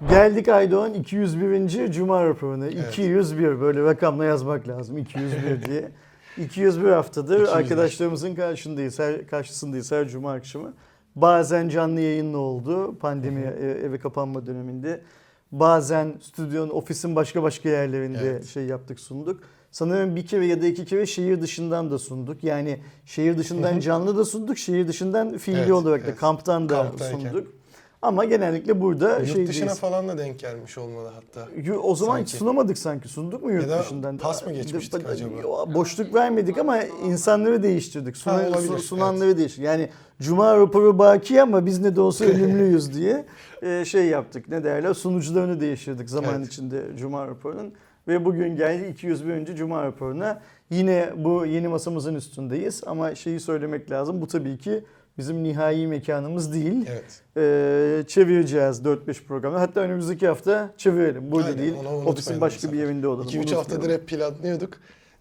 Geldik Aydoğan 201. Cuma raporuna. 201 böyle rakamla yazmak lazım 201 diye. 201 haftadır 201. arkadaşlarımızın karşındayız, her, karşısındayız her cuma akşamı. Bazen canlı yayınla oldu pandemi e, eve kapanma döneminde. Bazen stüdyonun, ofisin başka başka yerlerinde Evet. şey yaptık sunduk. Sanırım bir kere ya da iki kere şehir dışından da sunduk. Yani şehir dışından canlı da sunduk, şehir dışından fiili Evet, olarak da evet. kamptan da Kamptayken. sunduk. Ama genellikle burada Yurt şey dışına falan da denk gelmiş olmalı hatta. O zaman Sanki. sunamadık sanki. Sunduk mu yurt Ya da dışından? pas mı geçmiştik De- acaba? Boşluk vermedik ama insanları değiştirdik. Sunan, Ha, olabilir, su- sunanları değiştirdik. Yani Cuma raporu baki ama biz ne de olsa ölümlüyüz diye e, şey yaptık. Ne derler? Sunucularını değiştirdik zaman Evet. içinde Cuma raporunun. Ve bugün geldi 201. Cuma raporuna. Yine bu yeni masamızın üstündeyiz ama şeyi söylemek lazım. Bu tabii ki bizim nihai mekanımız değil. Evet. Ee, çevireceğiz 4-5 programda. Hatta önümüzdeki hafta çevirelim. Burada Aynen, değil. Ofisin başka bir sefer. yerinde olalım. 2-3 Unutmayalım. haftadır hep planlıyorduk.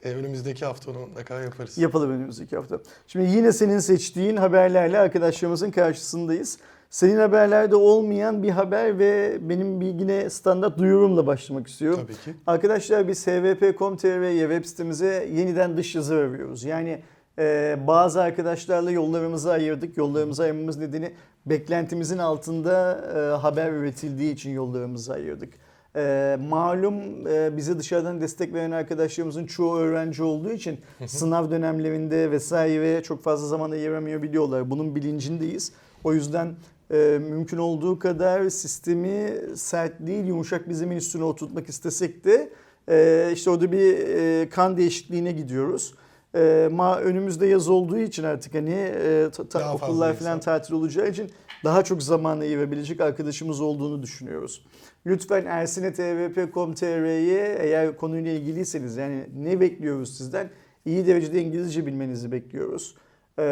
Ee, önümüzdeki hafta onu mutlaka yaparız. Yapalım önümüzdeki hafta. Şimdi yine senin seçtiğin haberlerle arkadaşlarımızın karşısındayız. Senin haberlerde olmayan bir haber ve benim bir yine standart duyurumla başlamak istiyorum. Tabii ki. Arkadaşlar biz hvp.com.tr'ye web sitemize yeniden dış yazı arıyoruz. Yani e, bazı arkadaşlarla yollarımızı ayırdık. Yollarımızı ayırmamız nedeni beklentimizin altında e, haber üretildiği için yollarımızı ayırdık. E, malum e, bize dışarıdan destek veren arkadaşlarımızın çoğu öğrenci olduğu için sınav dönemlerinde vesaire çok fazla zaman ayıramıyor biliyorlar. Bunun bilincindeyiz. O yüzden e, mümkün olduğu kadar sistemi sert değil yumuşak bir zemin üstüne oturtmak istesek de e, işte orada bir e, kan değişikliğine gidiyoruz. E, ma önümüzde yaz olduğu için artık hani e, ta- ta- okullar falan tatil olacağı için daha çok zaman ayırabilecek arkadaşımız olduğunu düşünüyoruz. Lütfen ersinetvp.com.tr'ye eğer konuyla ilgiliyseniz yani ne bekliyoruz sizden? İyi derecede İngilizce bilmenizi bekliyoruz. Ee,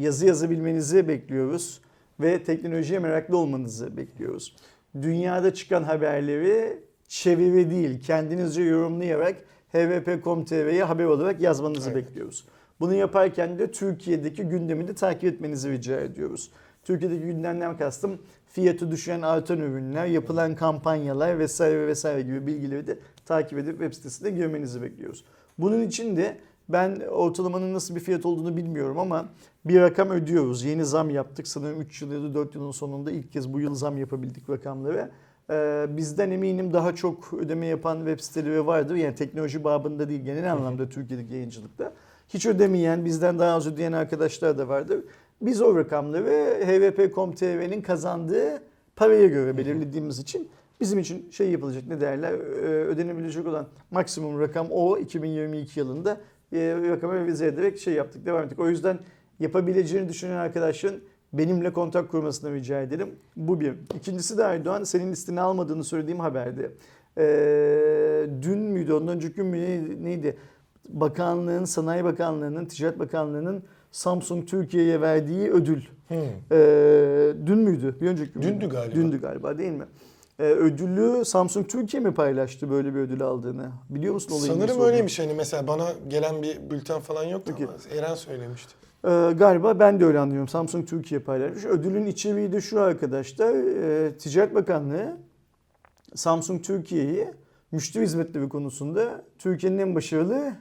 yazı yazabilmenizi bekliyoruz ve teknolojiye meraklı olmanızı bekliyoruz. Dünyada çıkan haberleri çeviri değil, kendinizce yorumlayarak hvp.com.tr'ye haber olarak yazmanızı Evet. bekliyoruz. Bunu yaparken de Türkiye'deki gündemi de takip etmenizi rica ediyoruz. Türkiye'deki gündemden kastım fiyatı düşen artan ürünler, yapılan kampanyalar vesaire vesaire gibi bilgileri de takip edip web sitesine girmenizi bekliyoruz. Bunun için de ben ortalamanın nasıl bir fiyat olduğunu bilmiyorum ama bir rakam ödüyoruz. Yeni zam yaptık. Sanırım 3 yıl ya da 4 yılın sonunda ilk kez bu yıl zam yapabildik rakamları. Ee, bizden eminim daha çok ödeme yapan web siteleri vardır. Yani teknoloji babında değil genel anlamda Türkiye'deki yayıncılıkta. Hiç ödemeyen, bizden daha az ödeyen arkadaşlar da vardır. Biz o rakamları hvp.com.tr'nin kazandığı paraya göre belirlediğimiz için bizim için şey yapılacak ne derler e, ödenebilecek olan maksimum rakam o 2022 yılında e, rakamı revize ederek şey yaptık devam ettik. O yüzden yapabileceğini düşünen arkadaşların benimle kontak kurmasını rica edelim. Bu bir. İkincisi de Erdoğan senin listeni almadığını söylediğim haberde. Ee, dün müydü ondan önceki gün mü neydi-? Bakanlığın, Sanayi Bakanlığı'nın, Ticaret Bakanlığı'nın Samsung Türkiye'ye verdiği ödül. Hmm. Ee, dün müydü? Bir önceki gün müydü? Dündü galiba. Dündü galiba değil mi? Ee, ödülü Samsung Türkiye mi paylaştı böyle bir ödül aldığını? Biliyor musun nasıl Sanırım öyleymiş hani mesela bana gelen bir bülten falan yoktu Peki. ama Eren söylemişti. Ee, galiba ben de öyle anlıyorum. Samsung Türkiye paylaşmış. Ödülün içeriği de şu arkadaşlar. e, Ticaret Bakanlığı Samsung Türkiye'yi müşteri hizmetleri konusunda Türkiye'nin en başarılı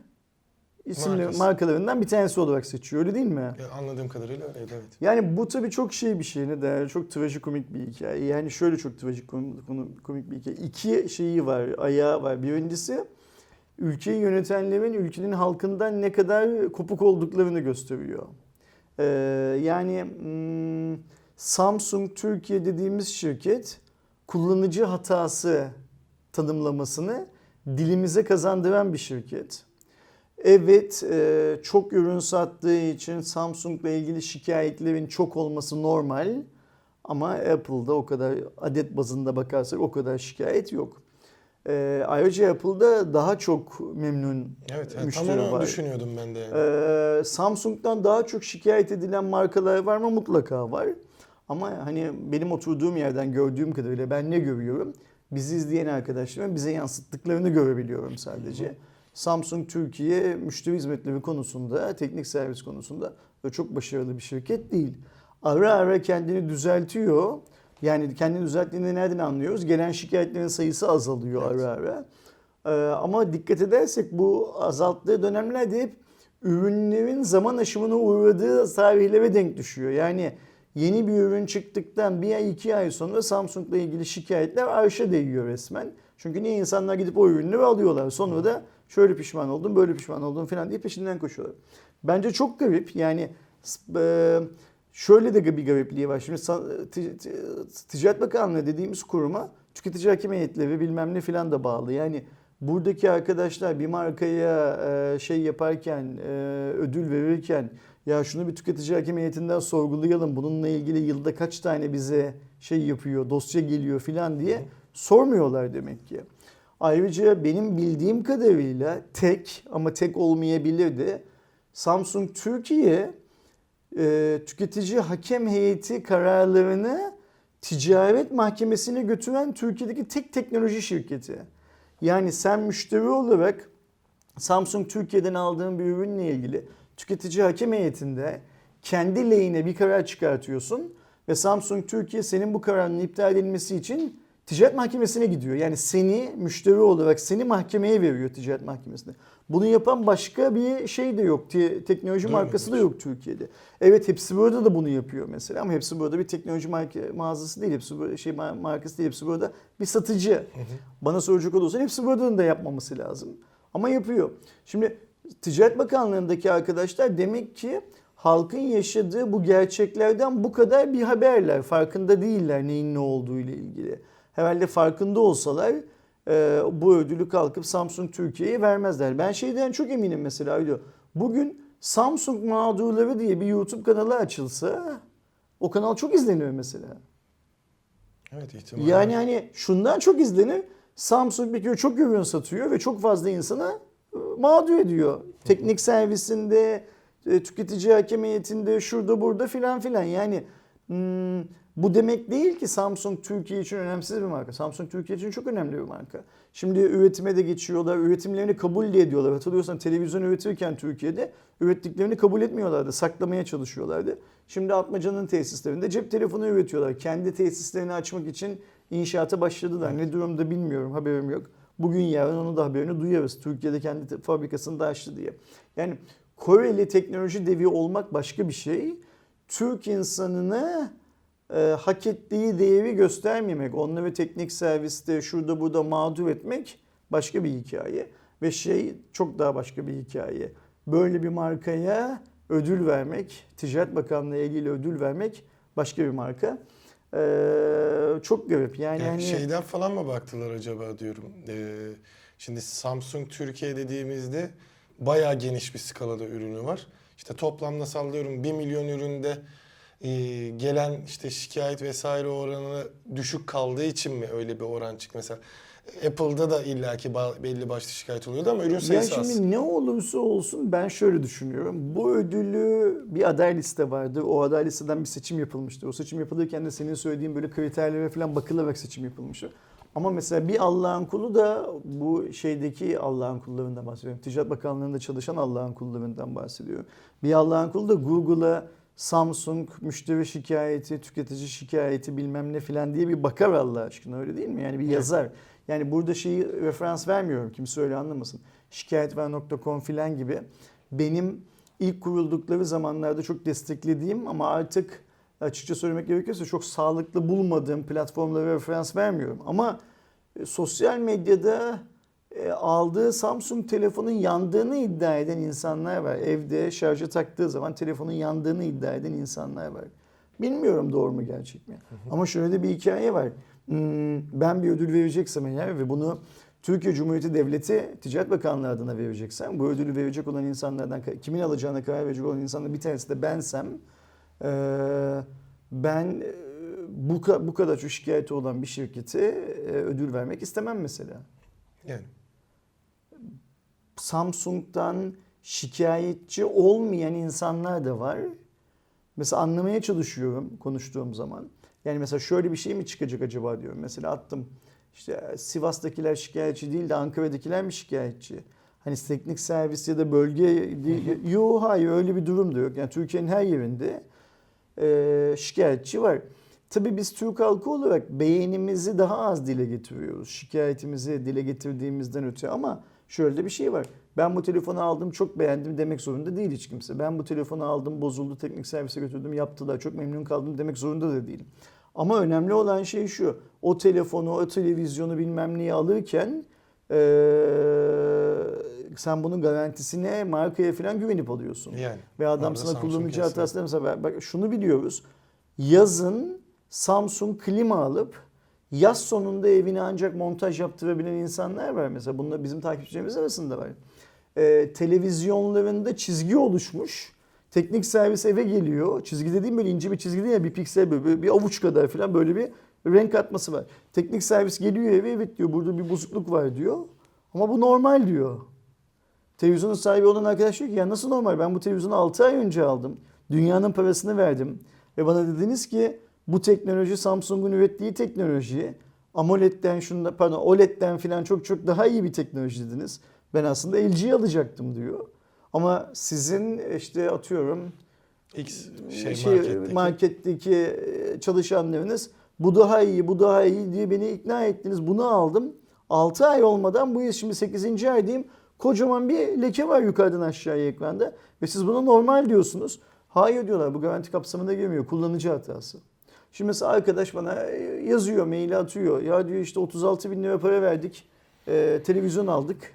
isimli Markası. markalarından bir tanesi olarak seçiyor. Öyle değil mi? Ya anladığım kadarıyla öyleydi evet. Yani bu tabii çok şey bir şey ne der, çok trajikomik bir hikaye. Yani şöyle çok trajikomik komik bir hikaye. İki şeyi var, ayağı var. Birincisi ülkeyi yönetenlerin ülkenin halkından ne kadar kopuk olduklarını gösteriyor. Ee, yani hmm, Samsung Türkiye dediğimiz şirket kullanıcı hatası tanımlamasını dilimize kazandıran bir şirket. Evet, e, çok ürün sattığı için Samsung'la ilgili şikayetlerin çok olması normal. Ama Apple'da o kadar adet bazında bakarsak o kadar şikayet yok. E, ayrıca Apple'da daha çok memnun Evet yani tam müşteri onu var. düşünüyordum ben de. Yani. Ee, Samsung'dan daha çok şikayet edilen markalar var mı? Mutlaka var. Ama hani benim oturduğum yerden gördüğüm kadarıyla ben ne görüyorum? Bizi izleyen arkadaşlarım bize yansıttıklarını görebiliyorum sadece. Samsung Türkiye müşteri hizmetleri konusunda, teknik servis konusunda da çok başarılı bir şirket değil. Ara ara kendini düzeltiyor. Yani kendini düzelttiğini nereden anlıyoruz? Gelen şikayetlerin sayısı azalıyor Evet. ara ara. Ee, ama dikkat edersek bu azalttığı dönemlerde hep ürünlerin zaman aşımına uğradığı tarihlere denk düşüyor. Yani yeni bir ürün çıktıktan bir ay iki ay sonra Samsung'la ilgili şikayetler arşa değiyor resmen. Çünkü niye insanlar gidip o ürünleri alıyorlar. Sonra da şöyle pişman oldum, böyle pişman oldum falan diye peşinden koşuyorlar. Bence çok garip. Yani e, şöyle de bir garipliği var. Şimdi Ticaret Bakanlığı dediğimiz kuruma tüketici hakem heyetleri bilmem ne falan da bağlı. Yani buradaki arkadaşlar bir markaya e, şey yaparken, e, ödül verirken ya şunu bir tüketici hakem heyetinden sorgulayalım. Bununla ilgili yılda kaç tane bize şey yapıyor, dosya geliyor falan diye sormuyorlar demek ki. Ayrıca benim bildiğim kadarıyla tek ama tek olmayabilirdi. Samsung Türkiye e, tüketici hakem heyeti kararlarını ticaret mahkemesine götüren Türkiye'deki tek teknoloji şirketi. Yani sen müşteri olarak Samsung Türkiye'den aldığın bir ürünle ilgili tüketici hakem heyetinde kendi lehine bir karar çıkartıyorsun ve Samsung Türkiye senin bu kararın iptal edilmesi için ticaret mahkemesine gidiyor. Yani seni müşteri olarak seni mahkemeye veriyor ticaret mahkemesine. Bunu yapan başka bir şey de yok. Te- teknoloji Duymadım markası da yok Türkiye'de. Evet hepsi burada da bunu yapıyor mesela ama hepsi burada bir teknoloji marka- mağazası değil. Hepsi burada şey ma- markası değil. Hepsi burada bir satıcı. Bana soracak olursan hepsi buradan da yapmaması lazım. Ama yapıyor. Şimdi Ticaret Bakanlığı'ndaki arkadaşlar demek ki halkın yaşadığı bu gerçeklerden bu kadar bir haberler. Farkında değiller neyin ne olduğu ile ilgili. Herhalde farkında olsalar e, bu ödülü kalkıp Samsung Türkiye'ye vermezler. Ben şeyden çok eminim mesela öyle. Bugün Samsung mağdurları diye bir YouTube kanalı açılsa o kanal çok izleniyor mesela. Evet ihtimal. Yani hani şundan çok izlenir. Samsung bir kere çok ürün satıyor ve çok fazla insana e, mağdur ediyor. Teknik servisinde, e, tüketici hakem heyetinde, şurada burada filan filan. Yani hmm, bu demek değil ki Samsung Türkiye için önemsiz bir marka. Samsung Türkiye için çok önemli bir marka. Şimdi üretime de geçiyorlar. Üretimlerini kabul de ediyorlar. Hatırlıyorsan televizyon üretirken Türkiye'de ürettiklerini kabul etmiyorlardı. Saklamaya çalışıyorlardı. Şimdi Atmaca'nın tesislerinde cep telefonu üretiyorlar. Kendi tesislerini açmak için inşaata başladılar. Ne durumda bilmiyorum. Haberim yok. Bugün yarın onun da haberini duyarız. Türkiye'de kendi fabrikasını da açtı diye. Yani Koreli teknoloji devi olmak başka bir şey. Türk insanını e, hak ettiği değeri göstermemek, onları teknik serviste şurada burada mağdur etmek başka bir hikaye. Ve şey çok daha başka bir hikaye. Böyle bir markaya ödül vermek, Ticaret Bakanlığı eliyle ödül vermek başka bir marka. Ee, çok garip. Yani, Yani hani şeyden falan mı baktılar acaba diyorum. Ee, şimdi Samsung Türkiye dediğimizde bayağı geniş bir skalada ürünü var. İşte toplamda sallıyorum 1 milyon üründe e, gelen işte şikayet vesaire oranı düşük kaldığı için mi öyle bir oran çıktı? Mesela Apple'da da illaki belli başlı şikayet oluyordu ama ürün sayısı az. şimdi ne olursa olsun ben şöyle düşünüyorum. Bu ödülü bir aday liste vardı. O aday listeden bir seçim yapılmıştı. O seçim yapılırken de senin söylediğin böyle kriterlere falan bakılarak seçim yapılmıştı. Ama mesela bir Allah'ın kulu da bu şeydeki Allah'ın kullarından bahsediyorum. Ticaret Bakanlığı'nda çalışan Allah'ın kullarından bahsediyorum. Bir Allah'ın kulu da Google'a Samsung müşteri şikayeti, tüketici şikayeti bilmem ne filan diye bir bakar Allah aşkına öyle değil mi? Yani bir yazar. Yani burada şeyi referans vermiyorum kimse öyle anlamasın. Şikayetver.com filan gibi benim ilk kuruldukları zamanlarda çok desteklediğim ama artık açıkça söylemek gerekirse çok sağlıklı bulmadığım platformlara referans vermiyorum. Ama e, sosyal medyada e, aldığı Samsung telefonun yandığını iddia eden insanlar var. Evde şarja taktığı zaman telefonun yandığını iddia eden insanlar var. Bilmiyorum doğru mu gerçek mi? Ama şöyle de bir hikaye var. Hmm, Ben bir ödül vereceksem eğer ve bunu Türkiye Cumhuriyeti Devleti Ticaret Bakanlığı adına vereceksem, bu ödülü verecek olan insanlardan kimin alacağına karar verecek olan insanlardan bir tanesi de bensem, eee, ben eee, bu bu kadar çok şikayeti olan bir şirkete eee, ödül vermek istemem mesela. Yani Samsung'dan şikayetçi olmayan insanlar da var. Mesela anlamaya çalışıyorum konuştuğum zaman. Yani mesela şöyle bir şey mi çıkacak acaba diyorum. Mesela attım işte Sivas'takiler şikayetçi değil de Ankara'dakiler mi şikayetçi? Hani teknik servis ya da bölge. Yok hayır öyle bir durum da yok. Yani Türkiye'nin her yerinde e, şikayetçi var. Tabii biz Türk halkı olarak beğenimizi daha az dile getiriyoruz. Şikayetimizi dile getirdiğimizden öte ama şöyle de bir şey var. Ben bu telefonu aldım çok beğendim demek zorunda değil hiç kimse. Ben bu telefonu aldım bozuldu teknik servise götürdüm yaptılar çok memnun kaldım demek zorunda da değilim. Ama önemli olan şey şu. O telefonu, o televizyonu bilmem neyi alırken eee, sen bunun garantisine, markaya falan güvenip alıyorsun. Yani. Ve adam sana kullanıcı hatası mesela bak şunu biliyoruz. Yazın Samsung klima alıp yaz sonunda evine ancak montaj yaptırabilen insanlar var. Mesela bunlar bizim takipçilerimiz arasında var. Ee, televizyonlarında çizgi oluşmuş. Teknik servis eve geliyor. Çizgi dediğim böyle ince bir çizgi değil ya bir piksel böyle bir avuç kadar falan böyle bir renk atması var. Teknik servis geliyor eve evet diyor burada bir bozukluk var diyor. Ama bu normal diyor. Televizyonun sahibi olan arkadaş diyor ki ya nasıl normal ben bu televizyonu 6 ay önce aldım. Dünyanın parasını verdim. Ve bana dediniz ki bu teknoloji Samsung'un ürettiği teknoloji. AMOLED'den şunda pardon OLED'den falan çok çok daha iyi bir teknoloji dediniz. Ben aslında LG'yi alacaktım diyor. Ama sizin işte atıyorum X şey, şey, marketteki. marketteki e, çalışanlarınız bu daha iyi, bu daha iyi diye beni ikna ettiniz. Bunu aldım. 6 ay olmadan bu yıl şimdi 8. aydayım. Kocaman bir leke var yukarıdan aşağıya ekranda. Ve siz buna normal diyorsunuz. Hayır diyorlar bu garanti kapsamına girmiyor. Kullanıcı hatası. Şimdi mesela arkadaş bana e, yazıyor, mail atıyor. Ya diyor işte 36 bin lira para verdik. e, televizyon aldık.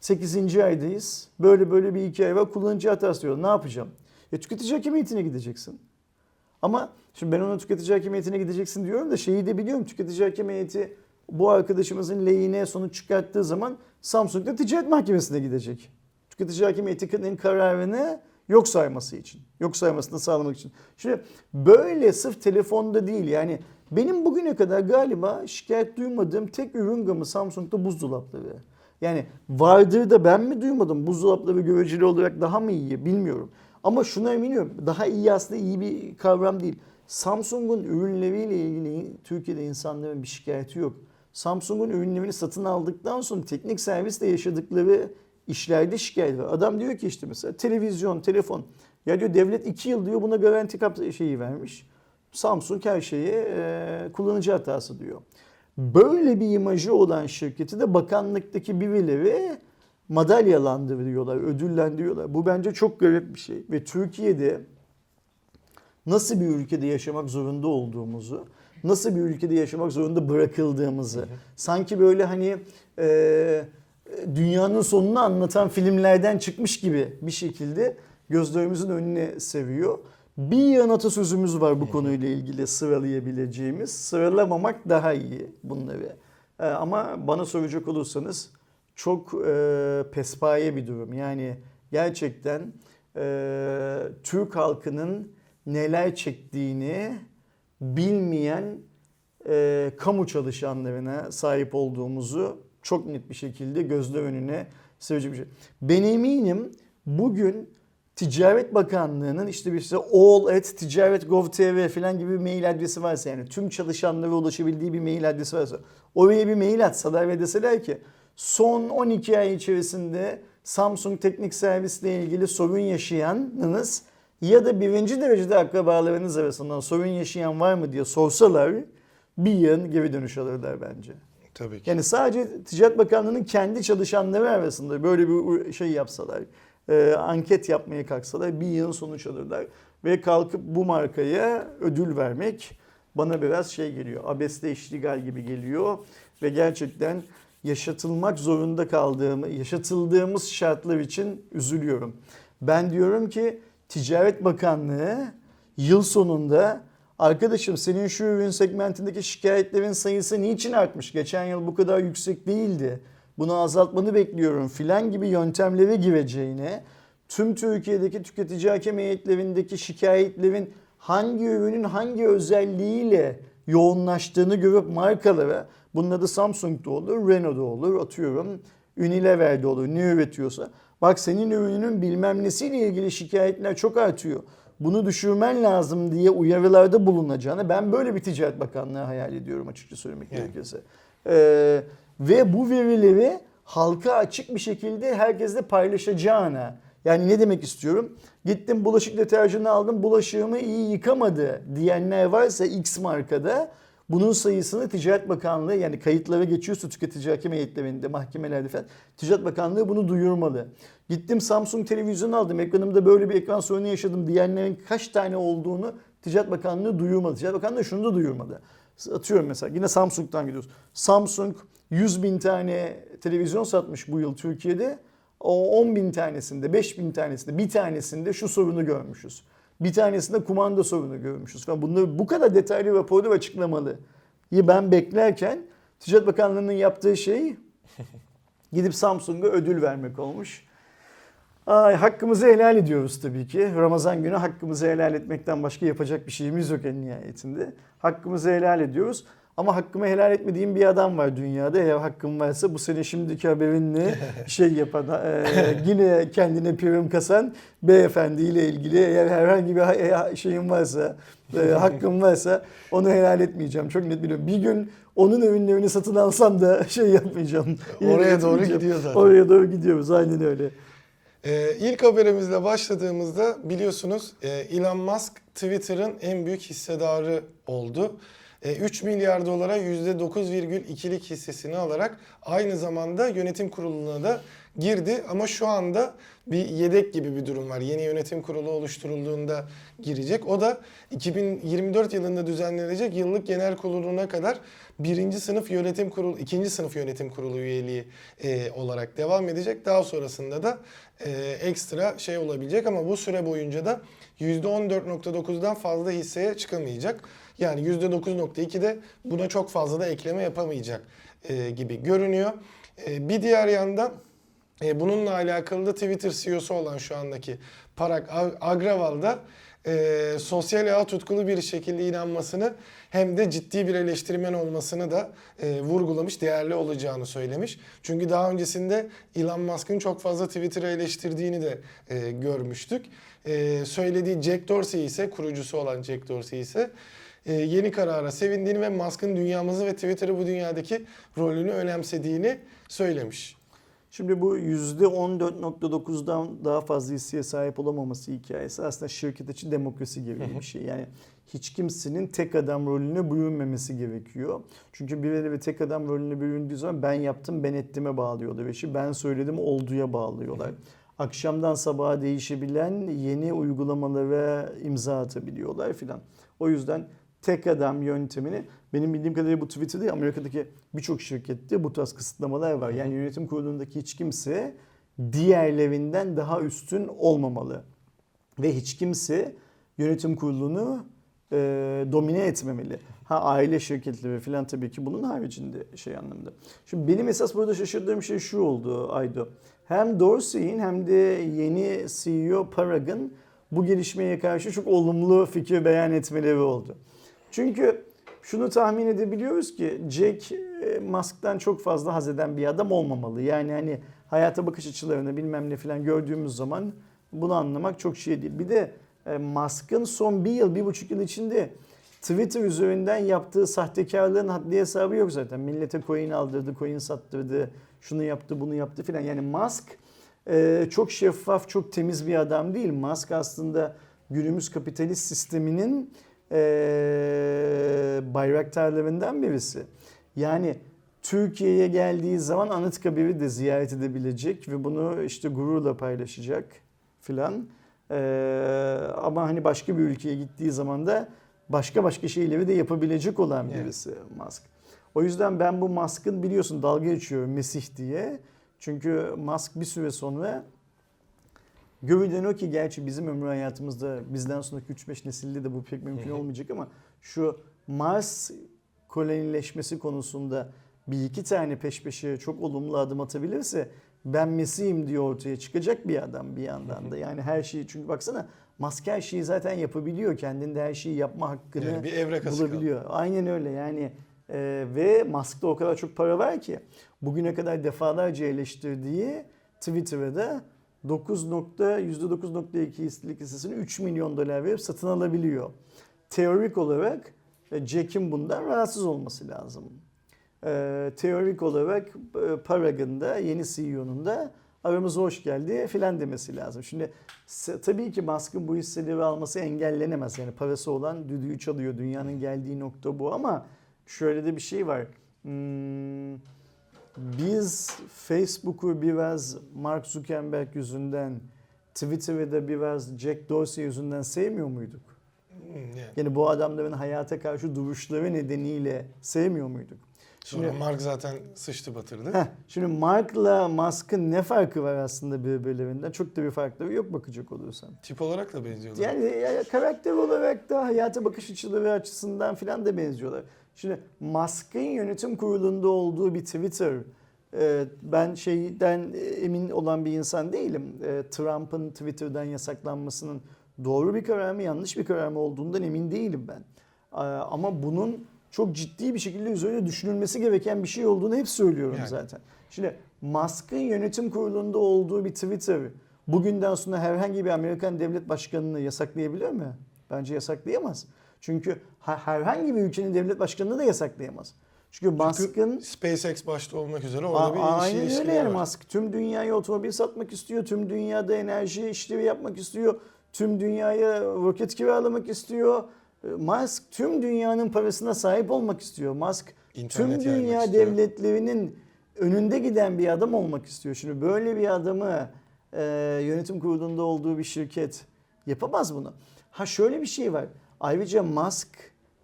8. aydayız. Böyle böyle bir hikaye var. Kullanıcı hatası diyor. Ne yapacağım? Ya tüketici hakimiyetine gideceksin. Ama şimdi ben ona tüketici hakimiyetine gideceksin diyorum da şeyi de biliyorum. Tüketici hakimiyeti bu arkadaşımızın lehine sonuç çıkarttığı zaman Samsung'da ticaret mahkemesine gidecek. Tüketici hakimiyetinin kararını yok sayması için. Yok saymasını sağlamak için. Şimdi böyle sırf telefonda değil yani benim bugüne kadar galiba şikayet duymadığım tek ürün gamı Samsung'da buzdolapları. Yani vardır da ben mi duymadım buzdolapları göreceli olarak daha mı iyi bilmiyorum. Ama şuna eminim daha iyi aslında iyi bir kavram değil. Samsung'un ürünleriyle ilgili Türkiye'de insanların bir şikayeti yok. Samsung'un ürünlerini satın aldıktan sonra teknik servisle yaşadıkları işlerde şikayet var. Adam diyor ki işte mesela televizyon, telefon. Ya diyor devlet 2 yıl diyor buna garanti kap şeyi vermiş. Samsung her şeyi e, kullanıcı hatası diyor. Böyle bir imajı olan şirketi de bakanlıktaki birileri madalyalandırıyorlar, ödüllendiriyorlar. Bu bence çok garip bir şey. Ve Türkiye'de nasıl bir ülkede yaşamak zorunda olduğumuzu, nasıl bir ülkede yaşamak zorunda bırakıldığımızı, sanki böyle hani e, dünyanın sonunu anlatan filmlerden çıkmış gibi bir şekilde gözlerimizin önüne seviyor. Bir yan atasözümüz var bu konuyla ilgili sıralayabileceğimiz. Sıralamamak daha iyi bunları. E, ama bana soracak olursanız çok e, pespaye bir durum. Yani gerçekten e, Türk halkının neler çektiğini bilmeyen e, kamu çalışanlarına sahip olduğumuzu çok net bir şekilde gözler önüne serecek bir şey. Ben eminim bugün Ticaret Bakanlığı'nın işte bir şey all at ticaret.gov.tr falan gibi bir mail adresi varsa yani tüm çalışanlara ulaşabildiği bir mail adresi varsa oraya bir mail atsalar ve deseler ki son 12 ay içerisinde Samsung Teknik Servis'le ilgili sorun yaşayanınız ya da birinci derecede akrabalarınız arasından sorun yaşayan var mı diye sorsalar bir yığın geri dönüş alırlar bence. Tabii ki. Yani sadece Ticaret Bakanlığı'nın kendi çalışanları arasında böyle bir şey yapsalar, e, anket yapmaya kalksalar bir yıl sonuç alırlar. Ve kalkıp bu markaya ödül vermek bana biraz şey geliyor, abesle iştigal gibi geliyor. Ve gerçekten yaşatılmak zorunda kaldığımı, yaşatıldığımız şartlar için üzülüyorum. Ben diyorum ki Ticaret Bakanlığı yıl sonunda arkadaşım senin şu ürün segmentindeki şikayetlerin sayısı niçin artmış? Geçen yıl bu kadar yüksek değildi. Bunu azaltmanı bekliyorum filan gibi yöntemlere gireceğine tüm Türkiye'deki tüketici hakem heyetlerindeki şikayetlerin hangi ürünün hangi özelliğiyle yoğunlaştığını görüp markalara bunun adı Samsung'da olur, Renault'da olur, atıyorum Unilever'de olur ne üretiyorsa. Bak senin ürününün bilmem nesiyle ilgili şikayetler çok artıyor. Bunu düşürmen lazım diye uyarılarda bulunacağını ben böyle bir Ticaret Bakanlığı hayal ediyorum açıkça söylemek Yani. gerekirse. Ee, ve bu verileri halka açık bir şekilde herkesle paylaşacağına Yani ne demek istiyorum? Gittim bulaşık deterjanı aldım bulaşığımı iyi yıkamadı diyenler varsa X markada bunun sayısını Ticaret Bakanlığı yani kayıtlara geçiyorsa tüketici hakem heyetlerinde, mahkemelerde falan Ticaret Bakanlığı bunu duyurmalı. Gittim Samsung televizyon aldım ekranımda böyle bir ekran sorunu yaşadım diyenlerin kaç tane olduğunu Ticaret Bakanlığı duyurmadı. Ticaret Bakanlığı şunu da duyurmadı. Atıyorum mesela yine Samsung'dan gidiyoruz. Samsung 100 bin tane televizyon satmış bu yıl Türkiye'de. O 10 bin tanesinde, 5 bin tanesinde, bir tanesinde şu sorunu görmüşüz. Bir tanesinde kumanda sorunu görmüşüz falan. Bunları bu kadar detaylı raporlu ve açıklamalı. Ben beklerken Ticaret Bakanlığı'nın yaptığı şey gidip Samsung'a ödül vermek olmuş. Ay, hakkımızı helal ediyoruz tabii ki. Ramazan günü hakkımızı helal etmekten başka yapacak bir şeyimiz yok en nihayetinde. Hakkımızı helal ediyoruz. Ama hakkımı helal etmediğim bir adam var dünyada. Eğer hakkım varsa bu sene şimdiki haberinle şey yapan, e, yine kendine prim kasan beyefendiyle ilgili eğer herhangi bir ha- şeyim varsa, e, hakkım varsa onu helal etmeyeceğim. Çok net biliyorum. Bir gün onun ürünlerini satın alsam da şey yapmayacağım. Oraya doğru gidiyor zaten. Oraya doğru gidiyoruz aynen öyle. Ee, ilk haberimizle başladığımızda biliyorsunuz e, Elon Musk Twitter'ın en büyük hissedarı oldu. E, 3 milyar dolara %9,2'lik hissesini alarak aynı zamanda yönetim kuruluna da girdi. Ama şu anda bir yedek gibi bir durum var. Yeni yönetim kurulu oluşturulduğunda girecek. O da 2024 yılında düzenlenecek yıllık genel kuruluna kadar birinci sınıf yönetim kurulu, ikinci sınıf yönetim kurulu üyeliği e, olarak devam edecek. Daha sonrasında da e, ekstra şey olabilecek ama bu süre boyunca da %14.9'dan fazla hisseye çıkamayacak. Yani %9.2 de buna çok fazla da ekleme yapamayacak e, gibi görünüyor. E, bir diğer yandan e, bununla alakalı da Twitter CEO'su olan şu andaki Parag Ag- Agrawal da e, sosyal ağa tutkulu bir şekilde inanmasını hem de ciddi bir eleştirmen olmasını da e, vurgulamış, değerli olacağını söylemiş. Çünkü daha öncesinde Elon Musk'ın çok fazla Twitter'ı eleştirdiğini de e, görmüştük. E, söylediği Jack Dorsey ise, kurucusu olan Jack Dorsey ise yeni karara sevindiğini ve Musk'ın dünyamızı ve Twitter'ı bu dünyadaki rolünü önemsediğini söylemiş. Şimdi bu %14.9'dan daha fazla hisseye sahip olamaması hikayesi aslında şirket içi demokrasi gibi bir şey. Yani hiç kimsenin tek adam rolüne bürünmemesi gerekiyor. Çünkü birileri ve tek adam rolüne büründüğü zaman ben yaptım ben ettime bağlıyorlar ve işi ben söyledim olduya bağlıyorlar. Akşamdan sabaha değişebilen yeni uygulamalara imza atabiliyorlar filan. O yüzden tek adam yöntemini benim bildiğim kadarıyla bu Twitter'da değil, Amerika'daki birçok şirkette bu tarz kısıtlamalar var. Yani yönetim kurulundaki hiç kimse diğerlerinden daha üstün olmamalı. Ve hiç kimse yönetim kurulunu e, domine etmemeli. Ha aile şirketleri falan tabii ki bunun haricinde şey anlamda. Şimdi benim esas burada şaşırdığım şey şu oldu Aydo. Hem Dorsey'in hem de yeni CEO Parag'ın bu gelişmeye karşı çok olumlu fikir beyan etmeleri oldu. Çünkü şunu tahmin edebiliyoruz ki Jack e, Musk'tan çok fazla haz eden bir adam olmamalı. Yani hani hayata bakış açılarını bilmem ne falan gördüğümüz zaman bunu anlamak çok şey değil. Bir de e, Musk'ın son bir yıl, bir buçuk yıl içinde Twitter üzerinden yaptığı sahtekarlığın haddi hesabı yok zaten. Millete coin aldırdı, coin sattırdı, şunu yaptı, bunu yaptı filan. Yani Musk e, çok şeffaf, çok temiz bir adam değil. Musk aslında günümüz kapitalist sisteminin e, bayraktarlarından birisi. Yani Türkiye'ye geldiği zaman Anıtkabir'i de ziyaret edebilecek ve bunu işte gururla paylaşacak filan. Ee, ama hani başka bir ülkeye gittiği zaman da başka başka şeyleri de yapabilecek olan Evet. birisi Musk. O yüzden ben bu Musk'ın biliyorsun dalga geçiyorum Mesih diye. Çünkü Musk bir süre sonra görülen o ki gerçi bizim ömrü hayatımızda bizden sonraki 3-5 nesilde de bu pek mümkün olmayacak ama şu Mars kolonileşmesi konusunda bir iki tane peş peşe çok olumlu adım atabilirse ben Mesih'im diye ortaya çıkacak bir adam bir yandan da. Yani her şeyi çünkü baksana Musk her şeyi zaten yapabiliyor. Kendinde her şeyi yapma hakkını Yani bir evre kası kaldı. bulabiliyor. Aynen öyle yani e, ve Musk'ta o kadar çok para var ki bugüne kadar defalarca eleştirdiği Twitter'a da 9 nokta, %9.2 hisselik hissesini 3 milyon dolar verip satın alabiliyor. Teorik olarak e, Jack'in bundan rahatsız olması lazım. E, teorik olarak e, Parag'ın da yeni CEO'nun da aramıza hoş geldi filan demesi lazım. Şimdi tabii ki Musk'ın bu hisseleri alması engellenemez. Yani parası olan düdüğü çalıyor. Dünyanın geldiği nokta bu ama şöyle de bir şey var. Hmm, biz Facebook'u biraz Mark Zuckerberg yüzünden, Twitter'ı da biraz Jack Dorsey yüzünden sevmiyor muyduk? Hmm, yani. Yani bu adamların hayata karşı duruşları nedeniyle sevmiyor muyduk? Sonra Şimdi, Mark zaten sıçtı batırdı. heh, şimdi Mark'la Musk'ın ne farkı var aslında birbirlerinden? Çok da bir farkları yok bakacak olursan. Tip olarak da benziyorlar. Yani ya- karakter olarak da hayata bakış açıları açısından filan da benziyorlar. Şimdi Musk'ın yönetim kurulunda olduğu bir Twitter, e, ben şeyden emin olan bir insan değilim. E, Trump'ın Twitter'dan yasaklanmasının doğru bir karar mı yanlış bir karar mı olduğundan emin değilim ben. E, Ama bunun çok ciddi bir şekilde üzerine düşünülmesi gereken bir şey olduğunu hep söylüyorum Yani. zaten. Şimdi Musk'ın yönetim kurulunda olduğu bir Twitter bugünden sonra herhangi bir Amerikan devlet başkanını yasaklayabilir mi? Bence yasaklayamaz. Çünkü ha- herhangi bir ülkenin devlet başkanını da yasaklayamaz. Çünkü Musk'ın SpaceX başta olmak üzere orada bir ilişki Aynen öyle yani var. Musk. Tüm dünyaya otomobil satmak istiyor. Tüm dünyada enerji işlevi yapmak istiyor. Tüm dünyaya roket kiralamak istiyor. E, Musk tüm dünyanın parasına sahip olmak istiyor. Musk İnternet tüm dünya istiyor. devletlerinin önünde giden bir adam olmak istiyor. Şimdi böyle bir adamı e, yönetim kurulunda olduğu bir şirket yapamaz bunu. Ha şöyle bir şey var. Ayrıca Musk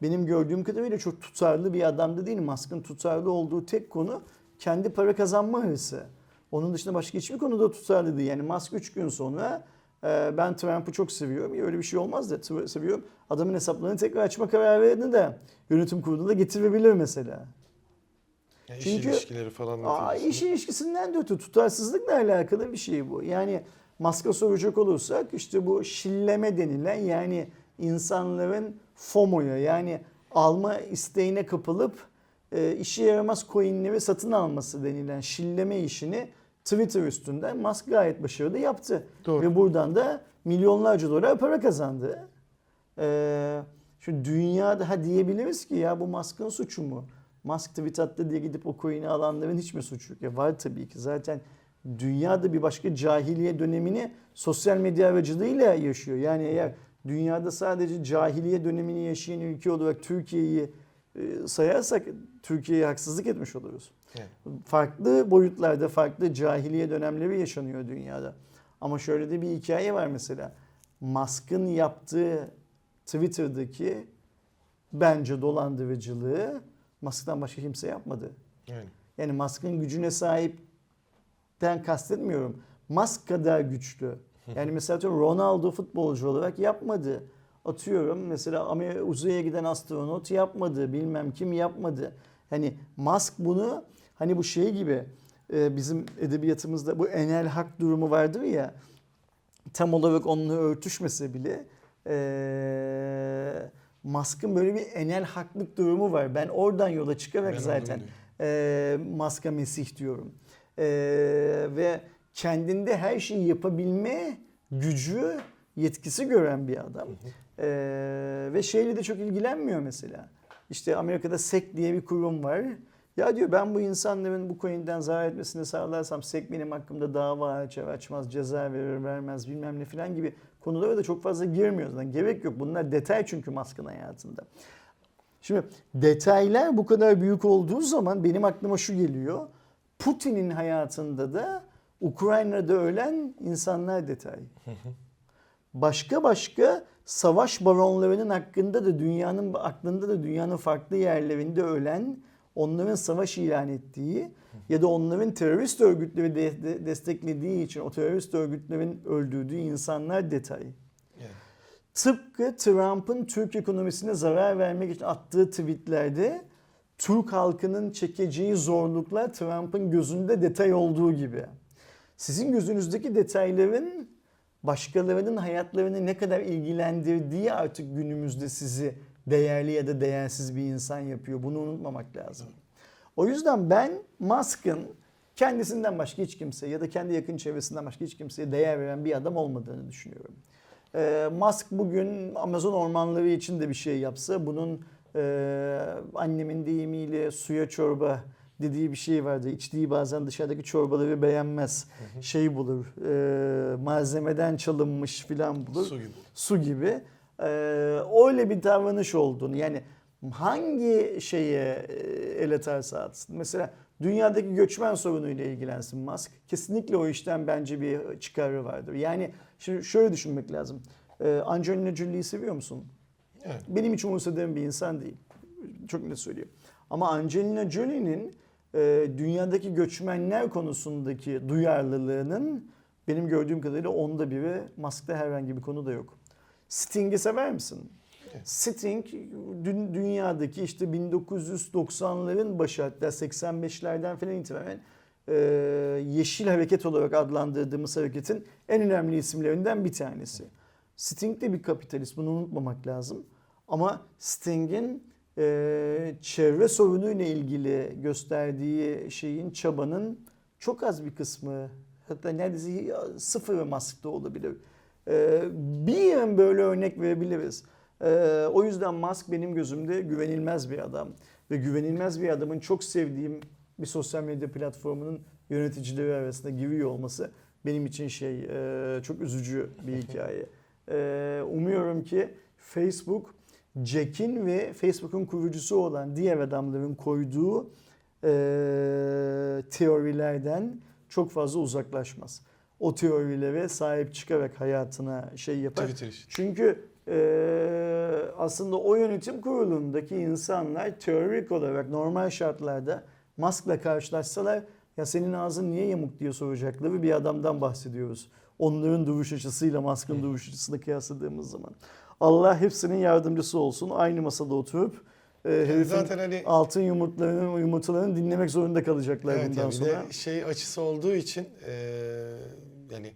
benim gördüğüm kadarıyla çok tutarlı bir adam da değil. Musk'ın tutarlı olduğu tek konu kendi para kazanma hırsı. Onun dışında başka hiçbir konuda tutarlı değil. Yani Musk 3 gün sonra e, ben Trump'ı çok seviyorum. Öyle bir şey olmaz da seviyorum. Adamın hesaplarını tekrar açma kararını da yönetim kurulunda getirebilir mesela. Yani iş Çünkü- ilişkileri falan da Aa, iş ilişkisinden de öte tutarsızlıkla alakalı bir şey bu. Yani Musk'a soracak olursak işte bu şilleme denilen yani insanların FOMO'ya yani alma isteğine kapılıp e, işe yaramaz coinleri satın alması denilen şilleme işini Twitter üstünden Musk gayet başarılı yaptı. Doğru. Ve buradan da milyonlarca dolar para kazandı. Ee, şu dünyada ha diyebiliriz ki ya bu Musk'ın suçu mu? Musk tweet attı diye gidip o coin'i alanların hiç mi suçu yok? Ya var tabii ki. Zaten dünyada bir başka cahiliye dönemini sosyal medya aracılığıyla yaşıyor. Yani eğer dünyada sadece cahiliye dönemini yaşayan ülke olarak Türkiye'yi e, sayarsak Türkiye'ye haksızlık etmiş oluruz. Yani. Farklı boyutlarda farklı cahiliye dönemleri yaşanıyor dünyada. Ama şöyle de bir hikaye var mesela. Musk'ın yaptığı Twitter'daki bence dolandırıcılığı Musk'tan başka kimse yapmadı. Yani. Yani Musk'ın gücüne sahipten kastetmiyorum. Musk kadar güçlü. Yani mesela atıyorum Ronaldo futbolcu olarak yapmadı. Atıyorum mesela uzaya giden astronot yapmadı. Bilmem kim yapmadı. Hani Musk bunu hani bu şey gibi e, bizim edebiyatımızda bu enel hak durumu vardır ya tam olarak onunla örtüşmese bile e, Musk'ın böyle bir enel haklık durumu var. Ben oradan yola çıkarak Ben zaten e, Musk'a Mesih diyorum. E, ve kendinde her şeyi yapabilme gücü, yetkisi gören bir adam. E, ve şeyle de çok ilgilenmiyor mesela. İşte Amerika'da SEC diye bir kurum var. Ya diyor ben bu insanların bu coin'den zarar etmesini sağlarsam SEC benim hakkımda dava açar açmaz, ceza verir vermez bilmem ne filan gibi konulara da çok fazla girmiyoruz. Yani gerek yok. Bunlar detay çünkü Musk'ın hayatında. Şimdi detaylar bu kadar büyük olduğu zaman benim aklıma şu geliyor. Putin'in hayatında da Ukrayna'da ölen insanlar detay. Başka başka savaş baronlarının hakkında da dünyanın aklında da dünyanın farklı yerlerinde ölen onların savaş ilan ettiği ya da onların terörist örgütleri de- de- desteklediği için o terörist örgütlerin öldürdüğü insanlar detay. Yani. Tıpkı Trump'ın Türk ekonomisine zarar vermek için attığı tweetlerde Türk halkının çekeceği zorluklar Trump'ın gözünde detay olduğu gibi. Sizin gözünüzdeki detayların başkalarının hayatlarını ne kadar ilgilendirdiği artık günümüzde sizi değerli ya da değersiz bir insan yapıyor. Bunu unutmamak lazım. O yüzden ben Musk'ın kendisinden başka hiç kimse ya da kendi yakın çevresinden başka hiç kimseye değer veren bir adam olmadığını düşünüyorum. Ee, Musk bugün Amazon ormanları için de bir şey yapsa bunun e, annemin deyimiyle suya çorba dediği bir şey vardı. İçtiği bazen dışarıdaki çorbaları beğenmez. Şey bulur. e, malzemeden çalınmış filan bulur. Su gibi. Su gibi. E, öyle bir davranış olduğunu yani hangi şeye e, el atarsa atsın. Mesela dünyadaki göçmen sorunuyla ilgilensin Musk. Kesinlikle o işten bence bir çıkarı vardır. Yani şimdi şöyle düşünmek lazım. E, Angelina Jolie'yi seviyor musun? Evet. Benim hiç umursadığım bir insan değil. Çok net söylüyorum. Ama Angelina Jolie'nin e, dünyadaki göçmenler konusundaki duyarlılığının benim gördüğüm kadarıyla onda biri Musk'ta herhangi bir konu da yok. Sting'i sever misin? Evet. Sting dün, dünyadaki işte 1990'ların başı hatta 85'lerden falan itibaren e, Yeşil Hareket olarak adlandırdığımız hareketin en önemli isimlerinden bir tanesi. Sting de bir kapitalist bunu unutmamak lazım. Ama Sting'in e, çevre sorunuyla ilgili gösterdiği şeyin çabanın çok az bir kısmı hatta neredeyse sıfır Musk'ta olabilir. E, bir böyle örnek verebiliriz. E, o yüzden Musk benim gözümde güvenilmez bir adam. Ve güvenilmez bir adamın çok sevdiğim bir sosyal medya platformunun yöneticileri arasında giriyor olması benim için şey e, çok üzücü bir hikaye. E, umuyorum ki Facebook Jack'in ve Facebook'un kurucusu olan diğer adamların koyduğu e, teorilerden çok fazla uzaklaşmaz. O teorilere sahip çıkarak hayatına şey yapar. Twitter için. Çünkü e, aslında o yönetim kurulundaki insanlar teorik olarak normal şartlarda Musk'la karşılaşsalar ya senin ağzın niye yamuk diye soracakları bir adamdan bahsediyoruz. Onların duruş açısıyla Musk'ın duruş açısını kıyasladığımız zaman. Allah hepsinin yardımcısı olsun. Aynı masada oturup e, zaten hani- altın yumurtlarının yumurtalarını dinlemek zorunda kalacaklar Evet bundan yani sonra. de şey açısı olduğu için eee, yani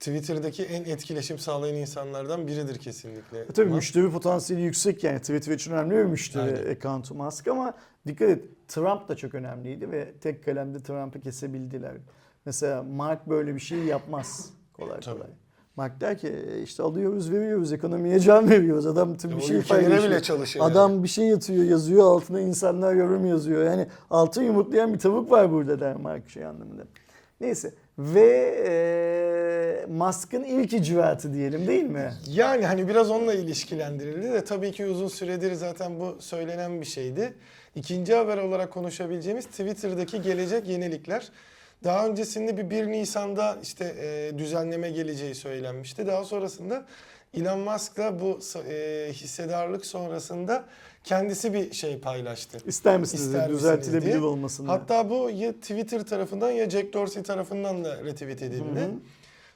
Twitter'daki en etkileşim sağlayan insanlardan biridir kesinlikle. E Tabii Musk. müşteri potansiyeli yüksek yani Twitter için önemli bir müşteri Aynen. account'u Musk ama dikkat et Trump da çok önemliydi ve tek kalemde Trump'ı kesebildiler. Mesela Mark böyle bir şey yapmaz kolay Tabii. kolay. Mark der ki "E, işte alıyoruz veriyoruz ekonomiye can veriyoruz. Adam tüm bir şey paylaşıyor. bile çalışıyor Adam bir şey yatıyor yazıyor altına insanlar yorum yazıyor. Yani altın yumurtlayan bir tavuk var burada der Mark şey anlamında. Neyse ve e, Musk'ın ilk icraatı diyelim değil mi? Yani hani biraz onunla ilişkilendirildi de tabii ki uzun süredir zaten bu söylenen bir şeydi. İkinci haber olarak konuşabileceğimiz Twitter'daki gelecek yenilikler. Daha öncesinde bir 1 Nisan'da işte e, düzenleme geleceği söylenmişti. Daha sonrasında Elon Musk da bu e, hissedarlık sonrasında kendisi bir şey paylaştı. İster misiniz İster misiniz düzeltilebilir diye. olmasını? Hatta bu ya Twitter tarafından ya Jack Dorsey tarafından da retweet edildi. Hı hı.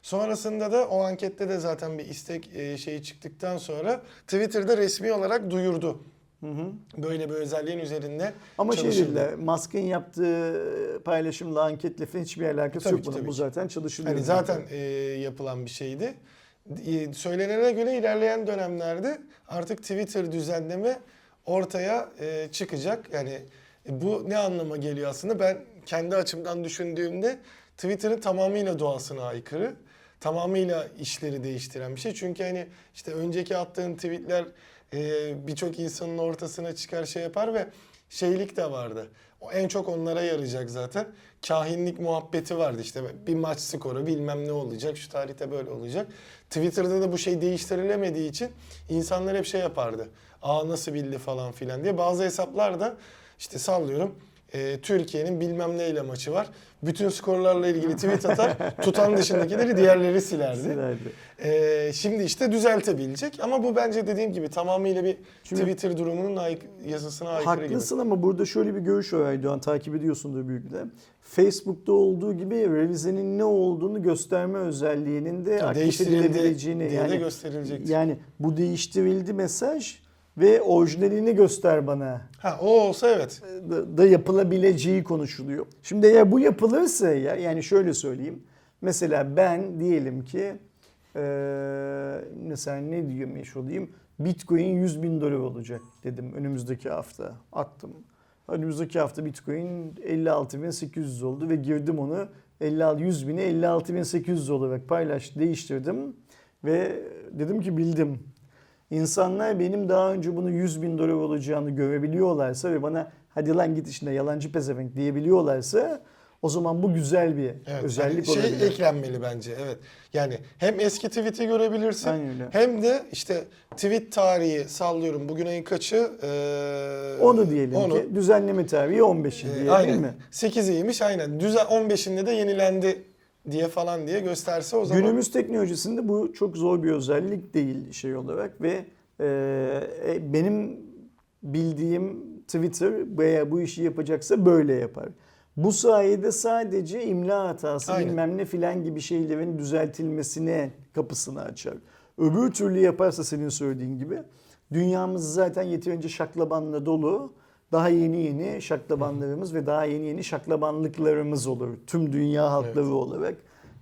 Sonrasında da o ankette de zaten bir istek e, şeyi çıktıktan sonra Twitter'da resmi olarak duyurdu. Hı hı. Böyle bir özelliğin üzerinde Ama şey dediler, Musk'ın yaptığı paylaşımla anketle falan hiçbir alakası Tabii yok ki, bunun. Bu zaten çalışılıyor. Hani zaten e, yapılan bir şeydi. E, söylenene göre ilerleyen dönemlerde artık Twitter düzenleme ortaya e, çıkacak. Yani e, bu ne anlama geliyor aslında? Ben kendi açımdan düşündüğümde Twitter'ın tamamıyla doğasına aykırı. Tamamıyla işleri değiştiren bir şey. Çünkü hani işte önceki attığın tweetler e, birçok insanın ortasına çıkar şey yapar ve şeylik de vardı. O en çok onlara yarayacak zaten. Kahinlik muhabbeti vardı işte bir maç skoru bilmem ne olacak şu tarihte böyle olacak. Twitter'da da bu şey değiştirilemediği için insanlar hep şey yapardı. Aa nasıl bildi falan filan diye. Bazı hesaplar da işte sallıyorum e, Türkiye'nin bilmem neyle maçı var. Bütün skorlarla ilgili tweet atar. tutan dışındakileri diğerleri silerdi. Silerdi. E, şimdi işte düzeltebilecek ama bu bence dediğim gibi tamamıyla bir Çünkü- Twitter durumunun ayık, yasasına aykırı gibi. Haklısın ama burada şöyle bir görüş var Aydoğan takip ediyorsundur büyük de. Facebook'ta olduğu gibi revizenin ne olduğunu gösterme özelliğinin de aktif edilebileceğini diye de yani, gösterilecek. yani bu değiştirildi mesaj ve orijinalini göster bana Ha o olsa evet. da, da yapılabileceği konuşuluyor. Şimdi eğer bu yapılırsa ya yani şöyle söyleyeyim. Mesela ben diyelim ki eee mesela ne diyormuş olayım Bitcoin 100 bin dolar olacak dedim önümüzdeki hafta attım. Önümüzdeki hafta Bitcoin 56.800 oldu ve girdim onu 56 100 bini 56.800 olarak paylaş değiştirdim ve dedim ki bildim. İnsanlar benim daha önce bunu 100 bin dolar olacağını görebiliyorlarsa ve bana hadi lan git işine yalancı pezevenk diyebiliyorlarsa o zaman bu güzel bir Evet, özellik hani şey olabilir. eklenmeli bence evet. Yani hem eski tweet'i görebilirsin hem de işte tweet tarihi sallıyorum bugün ayın kaçı? Ee, Onu diyelim onu, ki düzenleme tarihi 15 e, diye değil aynen. mi? 8'iymiş aynen. Düzen 15'inde de yenilendi diye falan diye gösterse o zaman. Günümüz teknolojisinde bu çok zor bir özellik değil şey olarak ve e, e, benim bildiğim Twitter veya bu işi yapacaksa böyle yapar. Bu sayede sadece imla hatası Aynen. bilmem ne filan gibi şeylerin düzeltilmesine kapısını açar. Öbür türlü yaparsa senin söylediğin gibi dünyamız zaten yeterince şaklabanla dolu. Daha yeni yeni şaklabanlarımız ve daha yeni yeni şaklabanlıklarımız olur. Tüm dünya halkları Evet. olarak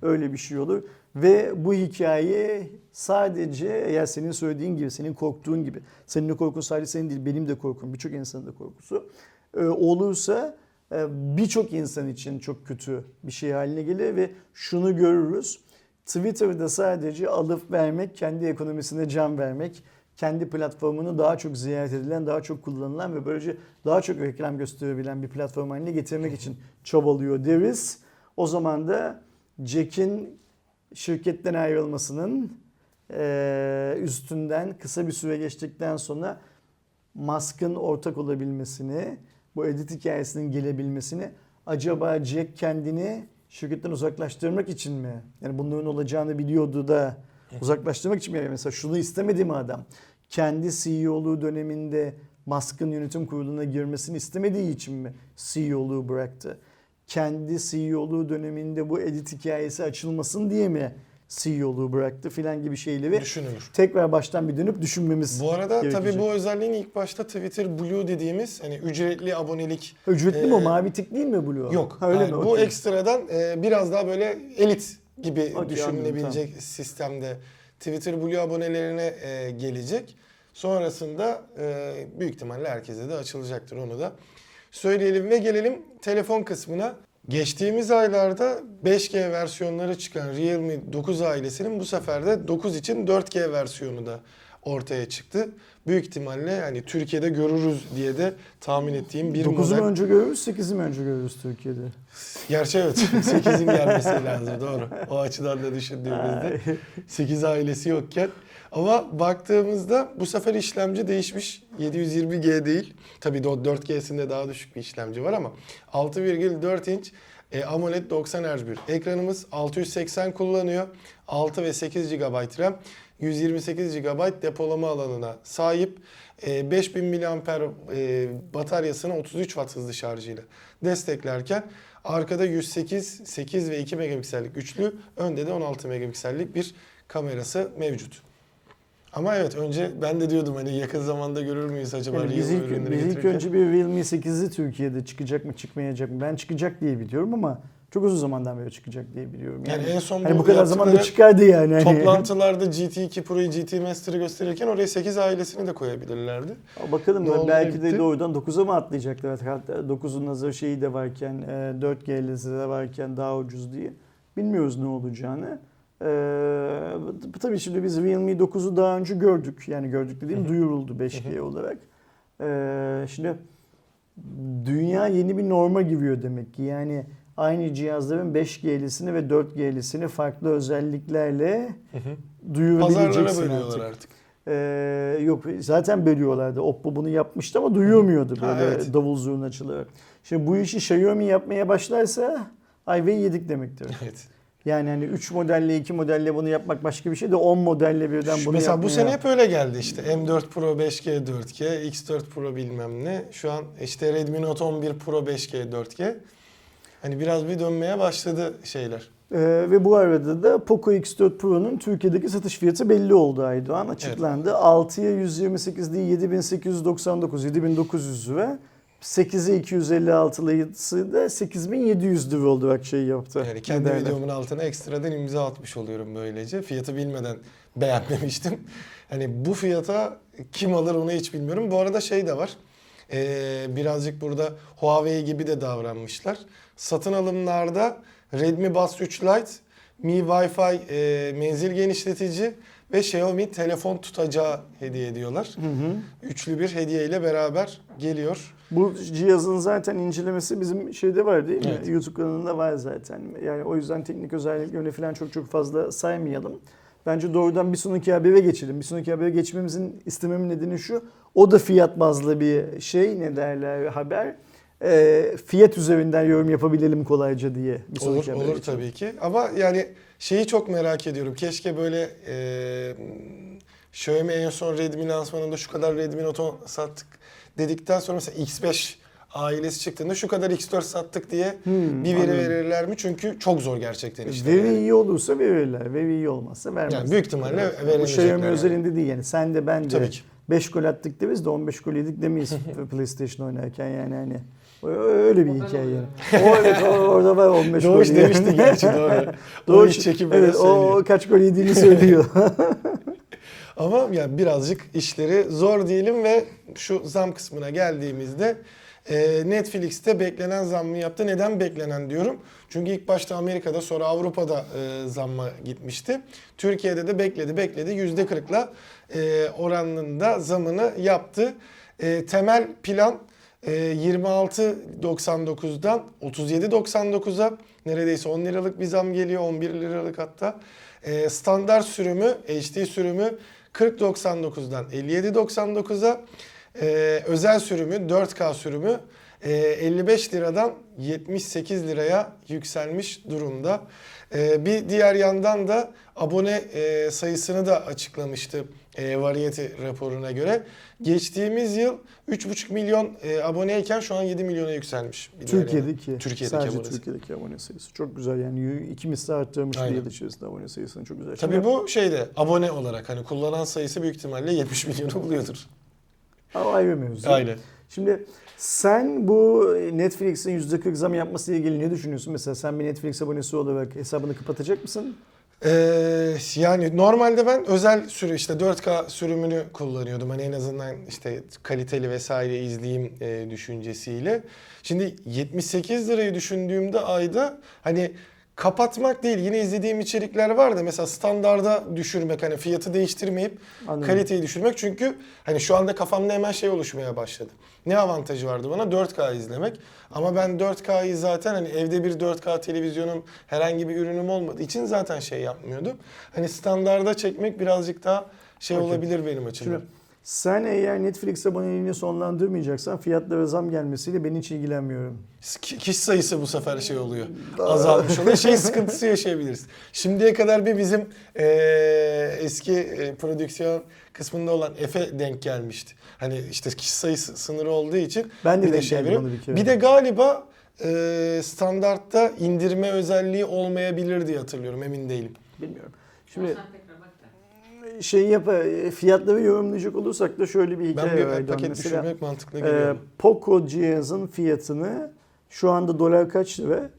öyle bir şey olur. Ve bu hikaye sadece eğer senin söylediğin gibi, senin korktuğun gibi, senin de korkun sadece senin değil, benim de korkum, birçok insanın da korkusu e, olursa e, birçok insan için çok kötü bir şey haline gelir ve şunu görürüz. Twitter'da sadece alıp vermek, kendi ekonomisine can vermek, kendi platformunu daha çok ziyaret edilen, daha çok kullanılan ve böylece daha çok reklam gösterebilen bir platform haline getirmek için çabalıyor deriz. O zaman da Jack'in şirketten ayrılmasının üstünden kısa bir süre geçtikten sonra Musk'ın ortak olabilmesini, bu edit hikayesinin gelebilmesini acaba Jack kendini şirketten uzaklaştırmak için mi? Yani bunların olacağını biliyordu da uzaklaştırmak için mi? Mesela şunu istemedi mi adam? Kendi CEO'luğu döneminde Musk'ın yönetim kuruluna girmesini istemediği için mi CEO'luğu bıraktı? Kendi CEO'luğu döneminde bu edit hikayesi açılmasın diye mi CEO'luğu bıraktı filan gibi şeyleri Düşünülür. tekrar baştan bir dönüp düşünmemiz Bu arada gerekecek. tabii bu özelliğin ilk başta Twitter Blue dediğimiz hani ücretli abonelik Ücretli mi o? Ee, Mavi tik değil mi Blue? Yok. Ha, öyle Yani mi? Bu Okey. ekstradan e, biraz daha böyle elit gibi Okey, düşünülebilecek sistemde Twitter Blue abonelerine e, gelecek. Sonrasında e, büyük ihtimalle herkese de açılacaktır onu da. Söyleyelim ve gelelim telefon kısmına. Geçtiğimiz aylarda 5G versiyonları çıkan Realme 9 ailesinin bu sefer de 9 için 4G versiyonu da ortaya çıktı. Büyük ihtimalle yani Türkiye'de görürüz diye de tahmin ettiğim bir 9'u model. önce görürüz, 8'i mi önce görürüz Türkiye'de? Gerçi evet 8'in gelmesi lazım doğru. O açıdan da düşündüğümüzde 8 ailesi yokken. Ama baktığımızda bu sefer işlemci değişmiş. 720G değil. Tabii de o 4G'sinde daha düşük bir işlemci var ama 6,4 inç e, AMOLED 90 Hz bir ekranımız. 680 kullanıyor. 6 ve 8 GB RAM. 128 GB depolama alanına sahip. E, 5000 mAh e, bataryasını 33 Watt hızlı şarjıyla desteklerken arkada 108, 8 ve 2 megapiksellik üçlü, önde de 16 megapiksellik bir kamerası mevcut. Ama evet önce ben de diyordum hani yakın zamanda görür müyüz acaba Yani biz ilk, biz ilk önce bir Realme 8'i Türkiye'de çıkacak mı çıkmayacak mı? Ben çıkacak diye biliyorum ama çok uzun zamandan beri çıkacak diye biliyorum. Yani en son hani bu bu kadar zamanda yaptıkları çıkardı yani. Hani. Toplantılarda GT2 Pro'yu GT Master'ı gösterirken oraya 8 ailesini de koyabilirlerdi. Ama Bakalım Ne belki de doğrudan 9'a mı atlayacaklar? Hatta 9'un hazır şeyi de varken, e, 4G'lisi de varken daha ucuz diye. Bilmiyoruz ne olacağını. Ee, tabii şimdi biz Realme 9'u daha önce gördük. Yani gördük dediğim duyuruldu 5G olarak. Ee, şimdi dünya yeni bir norma giriyor demek ki. Yani aynı cihazların 5G'lisini ve 4G'lisini farklı özelliklerle Pazarlara duyurabileceksin artık. artık. Ee, yok zaten bölüyorlardı. Oppo bunu yapmıştı ama duyuyormuyordu Ha, böyle evet. davul zurnaçıları. Şimdi bu işi Xiaomi yapmaya başlarsa ayvayı yedik demektir. Evet. Yani hani 3 modelle 2 modelle bunu yapmak başka bir şey de 10 modelle birden bunu Mesela bu sene hep öyle geldi işte. M4 Pro 5G 4G, X4 Pro bilmem ne. Şu an işte Redmi Note 11 Pro 5G 4G. Hani biraz bir dönmeye başladı şeyler. Ee, ve bu arada da Poco X4 Pro'nun Türkiye'deki satış fiyatı belli oldu Aydoğan. Açıklandı. 6'ya 128 değil 7899, 7900 lira. 8'e 256'lısı da 8700 lira oldu bak şey yaptı. Yani kendi Ne derler? videomun altına ekstradan imza atmış oluyorum böylece. Fiyatı bilmeden beğenmemiştim. Hani bu fiyata kim alır onu hiç bilmiyorum. Bu arada şey de var. Ee, birazcık burada Huawei gibi de davranmışlar. Satın alımlarda Redmi Buds 3 Lite, Mi Wi-Fi e, menzil genişletici ve Xiaomi telefon tutacağı hediye ediyorlar. Üçlü bir hediye ile beraber geliyor. Bu cihazın zaten incelemesi bizim şeyde var değil mi? Evet. YouTube kanalında var zaten. Yani o yüzden teknik özelliklerini falan çok çok fazla saymayalım. Bence doğrudan bir sonraki habere geçelim. Bir sonraki habere geçmemizin istememin nedeni şu. O da fiyat bazlı bir şey ne derler haber. Ee, fiyat üzerinden yorum yapabilelim kolayca diye. Bir Olur, habere olur geçelim. tabii ki. Ama yani şeyi çok merak ediyorum. Keşke böyle e, Xiaomi en son Redmi lansmanında şu kadar Redmi Note 10 sattık dedikten sonra mesela X5 ailesi çıktığında şu kadar X4 sattık diye Hmm, bir veri anladım. verirler mi? Çünkü çok zor gerçekten işte. Veri yani. iyi olursa verirler. Veri iyi olmazsa vermezler. Yani büyük ihtimalle Bu veremeyecekler Xiaomi yani. özelinde değil yani. Sen de ben de Tabii ki. 5 gol attık deriz de 15 gol yedik demeyiz PlayStation oynarken yani hani. Öyle bir hikaye yani. O evet o- orada var 15 gol. Doğuş yani. demişti gerçi doğru. Doğuş böyle evet, o kaç gol yediğini söylüyor. Ama yani birazcık işleri zor diyelim ve şu zam kısmına geldiğimizde e, Netflix'te beklenen zammı yaptı. Neden beklenen diyorum? Çünkü ilk başta Amerika'da sonra Avrupa'da e, zamma gitmişti. Türkiye'de de bekledi bekledi %40'la e, oranında zamını yaptı. E, temel plan e, 26.99'dan 37.99'a neredeyse 10 liralık bir zam geliyor 11 liralık hatta. E, standart sürümü HD sürümü 40.99'dan 57.99'a e, özel sürümü 4K sürümü e, 55 liradan 78 liraya yükselmiş durumda. E, bir diğer yandan da abone e, sayısını da açıklamıştı e, Variety raporuna göre. Geçtiğimiz yıl 3,5 milyon e, aboneyken şu an 7 milyona yükselmiş. Bir Türkiye'deki. yana. Türkiye'deki sadece abone sayısı. Türkiye'deki abone sayısı. Çok güzel yani iki misli arttırmış bir Aynen. yıl içerisinde abone sayısını çok güzel. Tabii bu şeyde abone olarak hani kullanan sayısı büyük ihtimalle 70 milyonu buluyordur. Ayrı mevzu. Aynen. Şimdi sen bu Netflix'in %40 zam yapması ile ilgili ne düşünüyorsun? Mesela sen bir Netflix abonesi olarak hesabını kapatacak mısın? Ee, yani normalde ben özel sürü işte 4K sürümünü kullanıyordum. Hani en azından işte kaliteli vesaire izleyeyim e, düşüncesiyle. Şimdi 78 lirayı düşündüğümde ayda hani kapatmak değil yine izlediğim içerikler var da mesela standarda düşürmek hani fiyatı değiştirmeyip Anladım. kaliteyi düşürmek çünkü hani şu anda kafamda hemen şey oluşmaya başladı. Ne avantajı vardı bana? 4K izlemek. Ama ben 4K'yı zaten hani evde bir 4K televizyonum herhangi bir ürünüm olmadığı için zaten şey yapmıyordum. Hani standarda çekmek birazcık daha şey Okey. olabilir benim açımdan. Şimdi sen eğer Netflix aboneliğini sonlandırmayacaksan fiyatlara zam gelmesiyle ben hiç ilgilenmiyorum. Ki- Kişi sayısı bu sefer şey oluyor. Azalmış oluyor. Şey sıkıntısı yaşayabiliriz. Şimdiye kadar bir bizim eee, eski eee, prodüksiyon kısmında olan Efe denk gelmişti. Hani işte kişi sayısı sınırı olduğu için Ben de bir denk şey geldim veriyor. onu bir kere. Bir de galiba eee, standartta indirme özelliği olmayabilir diye hatırlıyorum. Emin değilim. Bilmiyorum. Şimdi Şimdi. Şey yap fiyatları yorumlayacak olursak da şöyle bir hikaye Ben bir paket Mesela düşürmek mantıklı e, geliyor. Poco cihazın fiyatını şu anda dolar kaç lira?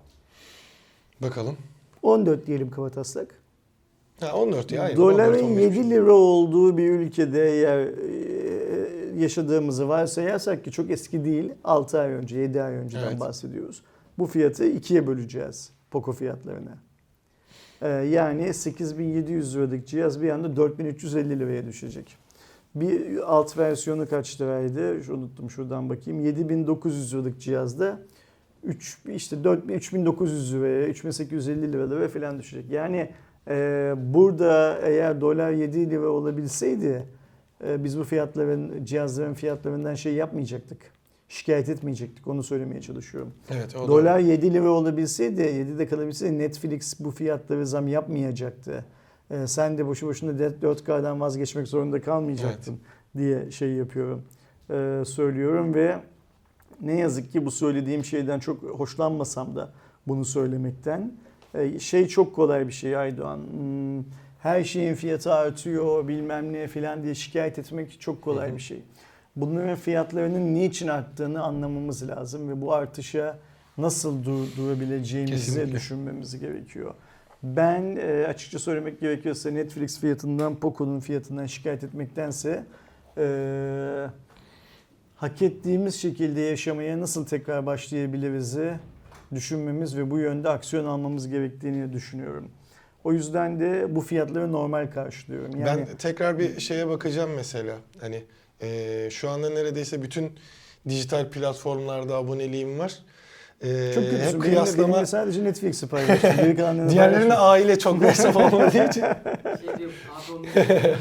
Bakalım. 14 diyelim kabataslak. Ha 14 ya. Doların 14, 15. 7 lira olduğu bir ülkede eğer e, yaşadığımızı varsayarsak ki çok eski değil 6 ay önce 7 ay önceden Evet. bahsediyoruz. Bu fiyatı ikiye böleceğiz Poco fiyatlarına. Ee, yani 8700 liralık cihaz bir anda 4350 liraya düşecek. Bir alt versiyonu kaç liraydı? Şu unuttum şuradan bakayım. 7900 liralık cihazda 3 işte 4 3900 liraya, 3850 liralara falan düşecek. Yani e, burada eğer dolar 7 lira olabilseydi e, biz bu fiyatların cihazların fiyatlarından şey yapmayacaktık. Şikayet etmeyecektik. Onu söylemeye çalışıyorum. Evet o da. Dolar 7 lira olabilseydi, 7'de kalabilseydi Netflix bu fiyatları zam yapmayacaktı. Ee, sen de boşu boşuna 4K'dan vazgeçmek zorunda kalmayacaktın diye şey yapıyorum, ee, söylüyorum ve ne yazık ki bu söylediğim şeyden çok hoşlanmasam da bunu söylemekten. Ee, şey çok kolay bir şey Aydoğan. Hmm, her şeyin fiyatı artıyor bilmem ne filan diye şikayet etmek çok kolay Hı hı. bir şey. Bunların fiyatlarının niçin arttığını anlamamız lazım ve bu artışa nasıl dur- durabileceğimizi Kesinlikle. düşünmemiz gerekiyor. Ben e, açıkça söylemek gerekiyorsa Netflix fiyatından, Poco'nun fiyatından şikayet etmektense e, hak ettiğimiz şekilde yaşamaya nasıl tekrar başlayabiliriz'i düşünmemiz ve bu yönde aksiyon almamız gerektiğini düşünüyorum. O yüzden de bu fiyatları normal karşılıyorum. Yani Ben tekrar bir şeye bakacağım mesela. Hani e, şu anda neredeyse bütün dijital platformlarda aboneliğim var. E, çok kötüsün. hep kıyaslama. benim de sadece Netflix'i paylaştım. Diğerlerine aile çok masraf olmadığı için. Şey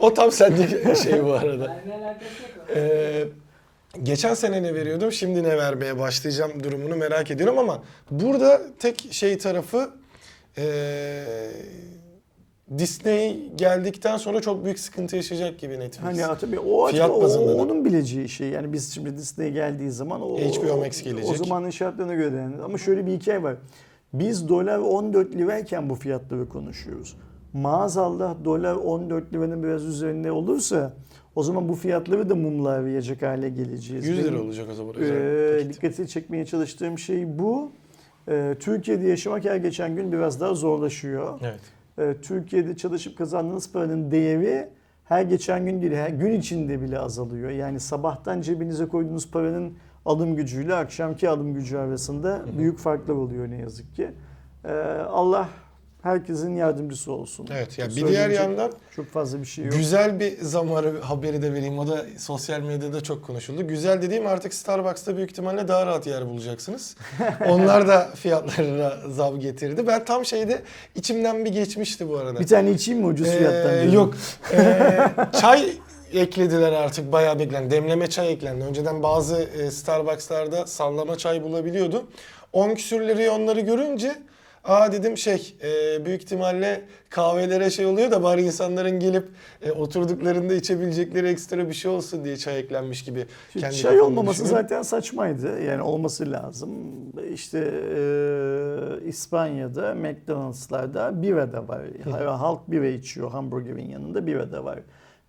O tam sendeki şey bu arada. benimle. Ee, geçen sene ne veriyordum, şimdi ne vermeye başlayacağım durumunu merak ediyorum ama burada tek şey tarafı ee, Disney geldikten sonra çok büyük sıkıntı yaşayacak gibi Netflix. Hani ya tabii o, Fiyat o- bazında da. onun bileceği şey. Yani biz şimdi Disney geldiği zaman o HBO Max gelecek. O zamanın şartlarına göre değerlendir. Ama şöyle bir hikaye var. Biz dolar 14 lirayken bu fiyatları konuşuyoruz. Maazallah dolar 14 liranın biraz üzerinde olursa o zaman bu fiyatları da mumlayacak hale geleceğiz. 100 lira Benim, olacak o zaman. e, dikkati çekmeye çalıştığım şey bu. E, Türkiye'de yaşamak her geçen gün biraz daha zorlaşıyor. Evet. Ee, Türkiye'de çalışıp kazandığınız paranın değeri her geçen gün değil, her gün içinde bile azalıyor. Yani sabahtan cebinize koyduğunuz paranın alım gücüyle akşamki alım gücü arasında büyük farklar oluyor ne yazık ki. Ee, Allah herkesin yardımcısı olsun. Evet. Ya Çok bir diğer yandan çok fazla bir şey yok. Güzel bir zam var- haberi de vereyim. O da sosyal medyada çok konuşuldu. Güzel dediğim artık Starbucks'ta büyük ihtimalle daha rahat yer bulacaksınız. Onlar da fiyatlarına zam getirdi. Ben tam şeyde içimden bir geçmişti bu arada. Bir tane içeyim mi ucuz fiyattan? Ee, diyorum. yok. Ee, çay eklediler artık bayağı beklendi. Demleme çay eklendi. Önceden bazı e, Starbucks'larda sallama çay bulabiliyordu. 10 küsür liraya onları görünce Aa dedim şey e, büyük ihtimalle kahvelere şey oluyor da bari insanların gelip e, oturduklarında içebilecekleri ekstra bir şey olsun diye çay eklenmiş gibi. Şimdi kendi çay olmaması düşünüyorum. zaten saçmaydı. Yani olması lazım. İşte e, İspanya'da McDonald's'larda bira da var. Halk bira içiyor hamburgerin yanında bira da var.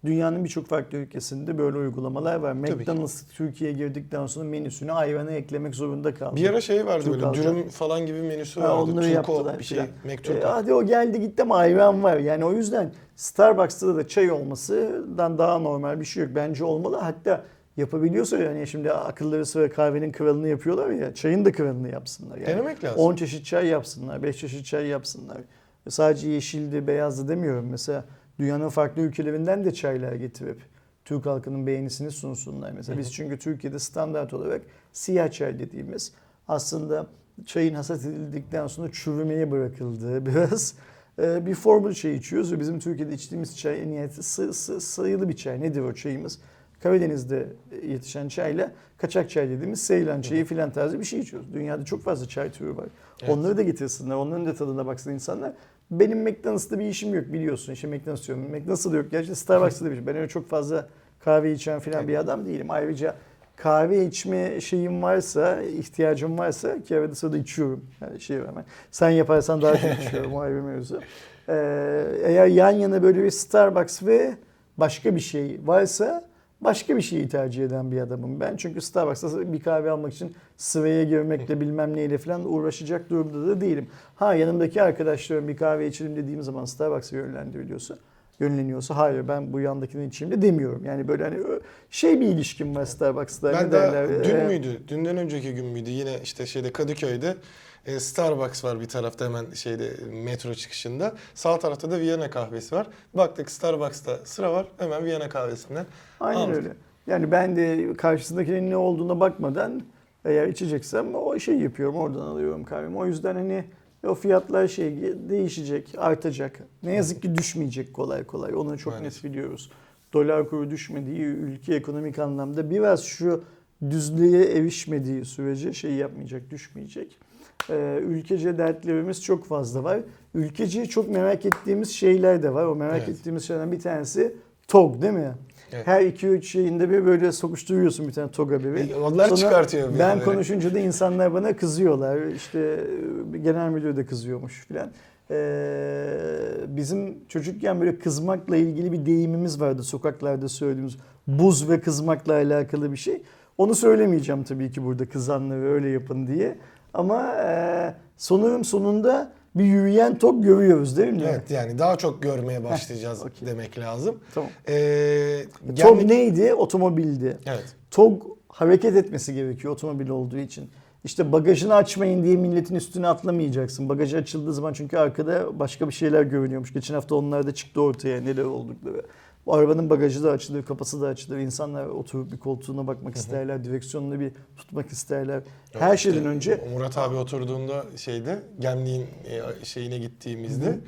Dünyanın birçok farklı ülkesinde böyle uygulamalar var. McDonald's Türkiye'ye girdikten sonra menüsüne ayranı eklemek zorunda kaldı. Bir ara şey vardı Türk böyle halkı. dürüm falan gibi menüsü Ha, vardı. onları Turko yaptılar bir şey. Mekturko. E, hadi o geldi gitti ama ayran var. Yani o yüzden Starbucks'ta da çay olmasından daha normal bir şey yok. Bence olmalı. Hatta yapabiliyorsa yani şimdi akılları sıra kahvenin kralını yapıyorlar ya çayın da kralını yapsınlar. Yani Denemek lazım. 10 çeşit çay yapsınlar, 5 çeşit çay yapsınlar. Sadece yeşildi, beyazdı demiyorum. Mesela dünyanın farklı ülkelerinden de çaylar getirip Türk halkının beğenisini sunsunlar. Mesela biz çünkü Türkiye'de standart olarak siyah çay dediğimiz aslında çayın hasat edildikten sonra çürümeye bırakıldığı biraz e, bir formül çay içiyoruz ve bizim Türkiye'de içtiğimiz çay en nihayeti sı- sı- sayılı bir çay. Nedir o çayımız? Karadeniz'de yetişen çayla kaçak çay dediğimiz Seylan çayı filan tarzı bir şey içiyoruz. Dünyada çok fazla çay türü var. Evet. Onları da getirsinler, onların da tadına baksın insanlar. Benim McDonald's'ta bir işim yok biliyorsun. İşte McDonald's diyorum. McDonald'sda da yok. Gerçi Starbucks'ta da bir şey. Ben öyle çok fazla kahve içen filan bir adam değilim. Ayrıca kahve içme şeyim varsa, ihtiyacım varsa ki arada sırada içiyorum. Yani şey hemen. Sen yaparsan daha çok içiyorum o ayrı mevzu. Ee, eğer yan yana böyle bir Starbucks ve başka bir şey varsa başka bir şeyi tercih eden bir adamım ben. Çünkü Starbucks'ta bir kahve almak için sıraya girmekle bilmem neyle falan uğraşacak durumda da değilim. Ha yanımdaki arkadaşlarım bir kahve içelim dediğim zaman Starbucks'a yönlendiriliyorsa yönleniyorsa hayır ben bu yandakini içeyim de demiyorum. Yani böyle hani şey bir ilişkim var Starbucks'ta. Ben ne de derler, dün e, müydü? Dünden önceki gün müydü? Yine işte şeyde Kadıköy'de e, Starbucks var bir tarafta hemen şeyde metro çıkışında. Sağ tarafta da Viyana kahvesi var. Baktık Starbucks'ta sıra var. Hemen Viyana kahvesinden. Aynen aldık. öyle. Yani ben de karşısındakinin ne olduğuna bakmadan eğer içeceksem o şey yapıyorum oradan alıyorum kahvemi. O yüzden hani o fiyatlar şey değişecek, artacak. Ne yazık ki düşmeyecek kolay kolay. Onu çok Maalesef. net biliyoruz. Dolar kuru düşmediği, ülke ekonomik anlamda biraz şu düzlüğe erişmediği sürece şey yapmayacak, düşmeyecek. Ee, ülkece dertlerimiz çok fazla var. Ülkece çok merak ettiğimiz şeyler de var. O merak Evet. ettiğimiz şeylerden bir tanesi TOG değil mi? Evet. Her iki üç şeyinde bir böyle sokuşturuyorsun bir tane TOG haberi. Onlar Sonra çıkartıyor. Ben haberi. konuşunca da insanlar bana kızıyorlar. İşte e, genel müdür de kızıyormuş filan. Ee, bizim çocukken böyle kızmakla ilgili bir deyimimiz vardı sokaklarda söylediğimiz. Buz ve kızmakla alakalı bir şey. Onu söylemeyeceğim tabii ki burada kızanları öyle yapın diye. Ama e, sanırım sonunda bir yürüyen tok görüyoruz değil mi? Evet yani daha çok görmeye başlayacağız okey. demek lazım. Tamam. Ee, TOG gelmek- neydi? Otomobildi. Evet. TOG hareket etmesi gerekiyor otomobil olduğu için. işte bagajını açmayın diye milletin üstüne atlamayacaksın. Bagajı açıldığı zaman çünkü arkada başka bir şeyler görünüyormuş. Geçen hafta onlar da çıktı ortaya neler oldukları. Bu arabanın bagajı da açılır, kapısı da açılır. İnsanlar oturup bir koltuğuna bakmak isterler, direksiyonunu bir tutmak isterler. Her Yok, şeyden işte önce Murat abi oturduğunda şeyde Gemliğin e, şeyine gittiğimizde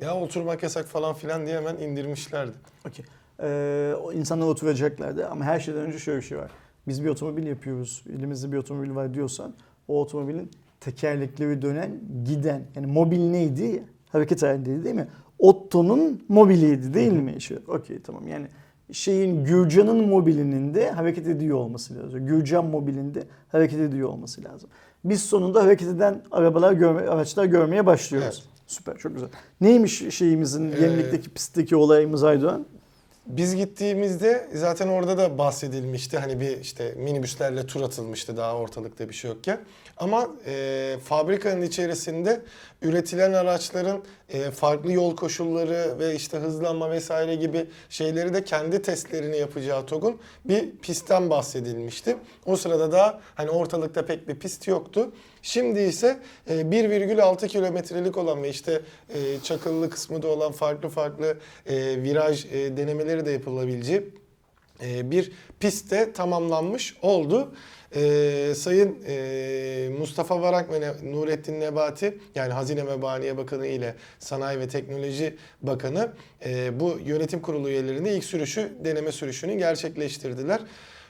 ya oturmak yasak falan filan diye hemen indirmişlerdi. Okey. Ee, insanlar oturacaklardı ama her şeyden önce şöyle bir şey var. Biz bir otomobil yapıyoruz, elimizde bir otomobil var diyorsan o otomobilin tekerlekleri dönen, giden yani mobil neydi? Hareket halindeydi değil mi? Otto'nun mobiliydi değil mi? İşte, Okey tamam yani şeyin Gürcan'ın mobilinin de hareket ediyor olması lazım. Gürcan mobilinde hareket ediyor olması lazım. Biz sonunda hareket eden arabalar görme, araçlar görmeye başlıyoruz. Evet. Süper çok güzel. Neymiş şeyimizin Ee, gemlikteki pistteki olayımız Aydoğan? Biz gittiğimizde zaten orada da bahsedilmişti. Hani bir işte minibüslerle tur atılmıştı daha ortalıkta bir şey yokken. Ama e, fabrikanın içerisinde üretilen araçların e, farklı yol koşulları ve işte hızlanma vesaire gibi şeyleri de kendi testlerini yapacağı TOG'un bir pistten bahsedilmişti. O sırada da hani ortalıkta pek bir pist yoktu. Şimdi ise e, 1,6 kilometrelik olan ve işte e, çakıllı kısmı da olan farklı farklı e, viraj e, denemeleri de yapılabileceği e, bir pistte tamamlanmış oldu. E, Sayın e, Mustafa Varank ve Nurettin Nebati yani Hazine ve Maliye Bakanı ile Sanayi ve Teknoloji Bakanı e, bu yönetim kurulu üyelerinde ilk sürüşü deneme sürüşünü gerçekleştirdiler.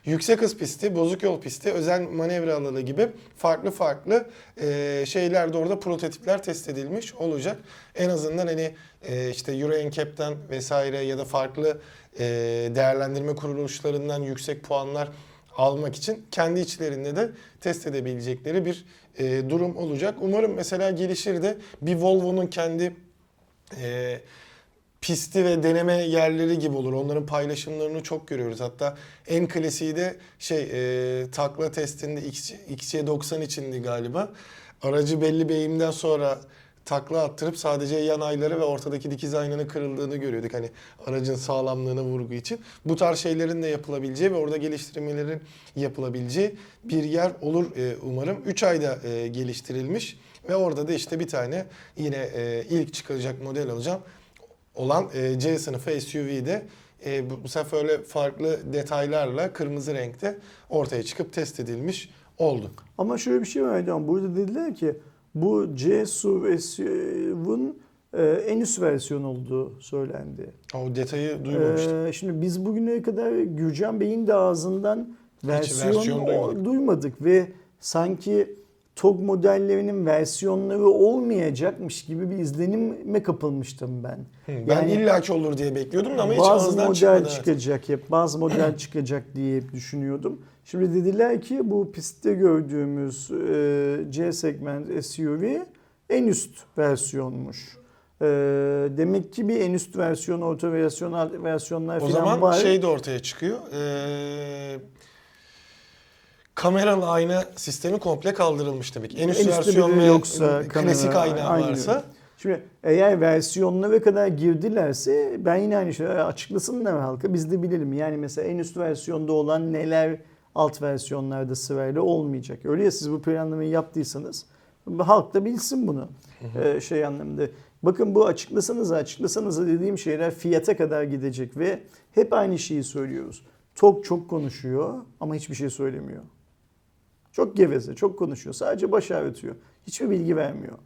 Yüksek hız pisti, bozuk yol pisti, özel manevra alanı gibi farklı farklı e, şeyler de orada prototipler test edilmiş olacak. En azından hani e, işte Euro NCAP'ten vesaire ya da farklı e, değerlendirme kuruluşlarından yüksek puanlar almak için kendi içlerinde de test edebilecekleri bir e, durum olacak. Umarım mesela gelişir de bir Volvo'nun kendi e, pisti ve deneme yerleri gibi olur. Onların paylaşımlarını çok görüyoruz. Hatta en klasiği de şey e, takla testinde X- XC90 içindi galiba. Aracı belli bir eğimden sonra takla attırıp sadece yan ayları ve ortadaki dikiz aynanın kırıldığını görüyorduk. Hani aracın sağlamlığına vurgu için. Bu tarz şeylerin de yapılabileceği ve orada geliştirmelerin yapılabileceği bir yer olur e, umarım. 3 ayda e, geliştirilmiş ve orada da işte bir tane yine e, ilk çıkacak model alacağım olan e, C sınıfı SUV'de e, bu, bu sefer öyle farklı detaylarla kırmızı renkte ortaya çıkıp test edilmiş oldu. Ama şöyle bir şey var Aydoğan. Burada dediler ki bu C SUV SUV'un e, en üst versiyon olduğu söylendi. O detayı duymamıştım. Ee, şimdi biz bugüne kadar Gürcan Bey'in de ağzından versiyon, versiyon o- duymadık ve sanki TOG modellerinin versiyonları olmayacakmış gibi bir izlenime kapılmıştım ben. Hı, ben illaki olur diye bekliyordum ama hiç bazı model çıkmadı. çıkacak hep, bazı model çıkacak diye hep düşünüyordum. Şimdi dediler ki bu pistte gördüğümüz e, C segment SUV en üst versiyonmuş. E, demek ki bir en üst versiyon, orta versiyon, alt versiyonlar O falan zaman var. şey de ortaya çıkıyor. Ee, kameralı ayna sistemi komple kaldırılmış demek. En üst En üstte versiyon ve yoksa klasik kamera, ayna aynı. varsa Şimdi eğer versiyonlara kadar girdilerse ben yine aynı şeyi açıklasınlar halka biz de bilelim. Yani mesela en üst versiyonda olan neler alt versiyonlarda sırayla olmayacak. Öyle ya siz bu planlamayı yaptıysanız halk da bilsin bunu. Ee, şey anlamında. Bakın bu açıklasanız açıklasanız dediğim şeyler fiyata kadar gidecek ve hep aynı şeyi söylüyoruz. TOK çok konuşuyor ama hiçbir şey söylemiyor. Çok geveze, çok konuşuyor. Sadece baş ağrıtıyor. Hiçbir bilgi vermiyor.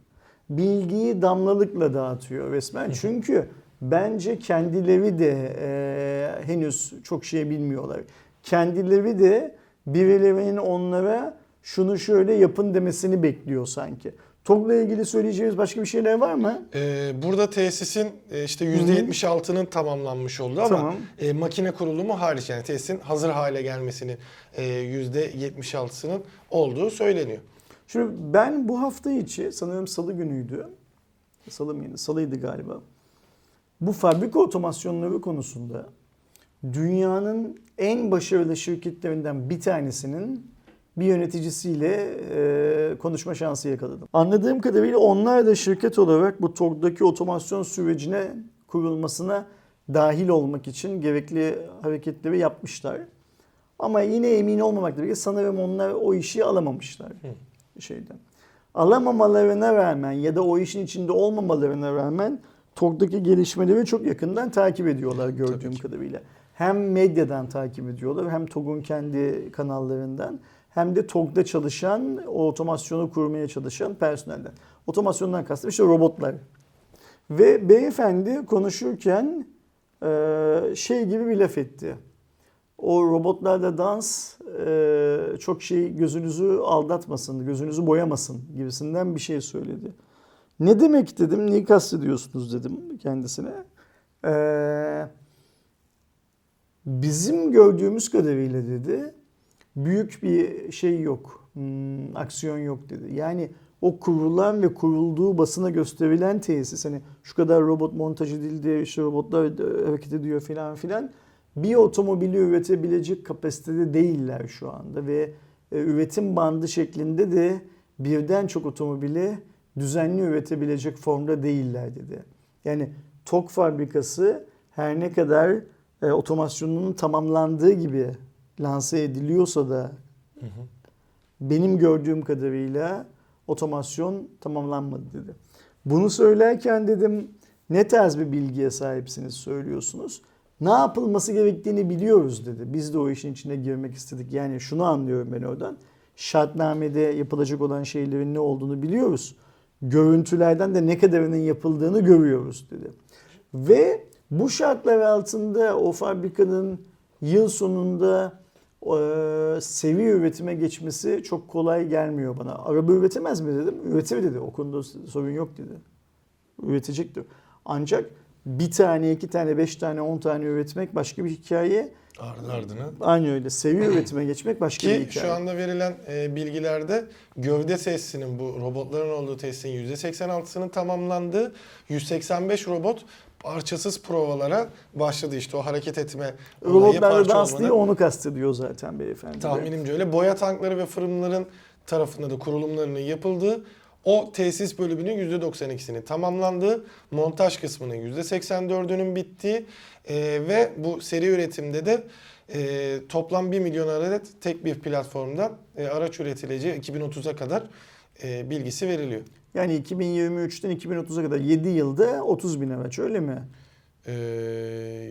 Bilgiyi damlalıkla dağıtıyor resmen. Çünkü bence kendileri de e, henüz çok şey bilmiyorlar. Kendileri de birilerinin onlara şunu şöyle yapın demesini bekliyor sanki. TOG'la ilgili söyleyeceğimiz başka bir şeyler var mı? Ee, burada tesisin e, işte %76'nın tamamlanmış oldu ama Tamam. e, makine kurulumu hariç yani tesisin hazır hale gelmesinin e, %76'sının olduğu söyleniyor. Şimdi ben bu hafta içi sanırım salı günüydü. Salı mıydı? Salıydı galiba. Bu fabrika otomasyonları konusunda dünyanın en başarılı şirketlerinden bir tanesinin bir yöneticisiyle e, konuşma şansı yakaladım. Anladığım kadarıyla onlar da şirket olarak bu TOG'daki otomasyon sürecine kurulmasına dahil olmak için gerekli hareketleri yapmışlar. Ama yine emin olmamakla birlikte sanırım onlar o işi alamamışlar. şeyden. Alamamalarına rağmen ya da o işin içinde olmamalarına rağmen TOG'daki gelişmeleri çok yakından takip ediyorlar gördüğüm kadarıyla. Hem medyadan takip ediyorlar hem TOG'un kendi kanallarından hem de TOG'da çalışan, o otomasyonu kurmaya çalışan personelden. Otomasyondan kastım işte robotlar. Ve beyefendi konuşurken eee, şey gibi bir laf etti. O robotlarla dans eee, çok şey gözünüzü aldatmasın, gözünüzü boyamasın gibisinden bir şey söyledi. Ne demek dedim, neyi kastediyorsunuz dedim kendisine. Eee, bizim gördüğümüz kadarıyla dedi, büyük bir şey yok, hmm, aksiyon yok dedi. Yani o kurulan ve kurulduğu basına gösterilen tesis hani şu kadar robot montaj edildi, işte robotlar e, hareket ediyor filan filan. Bir otomobili üretebilecek kapasitede değiller şu anda ve e, üretim bandı şeklinde de birden çok otomobili düzenli üretebilecek formda değiller dedi. Yani TOK fabrikası her ne kadar e, otomasyonunun tamamlandığı gibi lanse ediliyorsa da benim gördüğüm kadarıyla otomasyon tamamlanmadı dedi. Bunu söylerken dedim ne tarz bir bilgiye sahipsiniz söylüyorsunuz. Ne yapılması gerektiğini biliyoruz dedi. Biz de o işin içine girmek istedik. Yani şunu anlıyorum ben oradan. Şartnamede yapılacak olan şeylerin ne olduğunu biliyoruz. Görüntülerden de ne kadarının yapıldığını görüyoruz dedi. Ve bu şartlar altında o fabrikanın yıl sonunda e, seviye üretime geçmesi çok kolay gelmiyor bana. Araba üretemez mi dedim. Üretir dedi. O konuda sorun yok dedi. Üretecektir. Ancak bir tane, iki tane, beş tane, on tane üretmek başka bir hikaye. Ardı ardına. Aynı öyle. Seviye üretime geçmek başka bir Ki hikaye. şu anda verilen e, bilgilerde gövde testinin bu robotların olduğu testin %86'sının tamamlandığı 185 robot parçasız provalara başladı işte o hareket etme olayı parça dans değil onu kastediyor zaten beyefendi. Tahminimce öyle. Boya tankları ve fırınların tarafında da kurulumlarının yapıldığı o tesis bölümünün %92'sinin tamamlandığı, montaj kısmının %84'ünün bittiği e, ve bu seri üretimde de e, toplam 1 milyon adet tek bir platformdan e, araç üretileceği 2030'a kadar e, bilgisi veriliyor. Yani 2023'ten 2030'a kadar 7 yılda 30 bin araç öyle mi? E,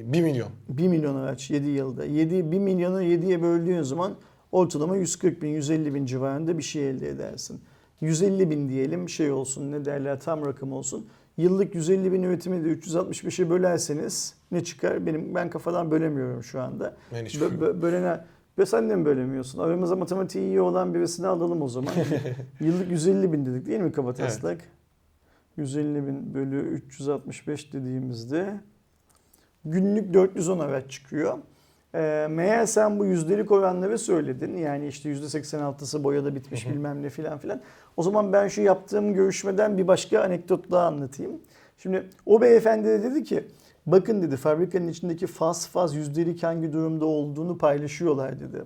1 milyon. 1 milyon araç 7 yılda. 7, 1 milyonu 7'ye böldüğün zaman ortalama 140 bin, 150 bin civarında bir şey elde edersin. 150 bin diyelim şey olsun ne derler tam rakam olsun. Yıllık 150 bin üretimi de 365'e bölerseniz ne çıkar? Benim ben kafadan bölemiyorum şu anda. Ben hiç bö- bölene ve sen de mi bölemiyorsun? Aramızda matematiği iyi olan birisini alalım o zaman. Yıllık 150 bin dedik değil mi kabataslak? 150 bin bölü 365 dediğimizde günlük 410 araç çıkıyor. Ee, meğer sen bu yüzdelik oranları söyledin. Yani işte %86'sı boyada bitmiş bilmem ne filan filan. O zaman ben şu yaptığım görüşmeden bir başka anekdot daha anlatayım. Şimdi o beyefendi de dedi ki bakın dedi fabrikanın içindeki faz faz yüzdelik hangi durumda olduğunu paylaşıyorlar dedi.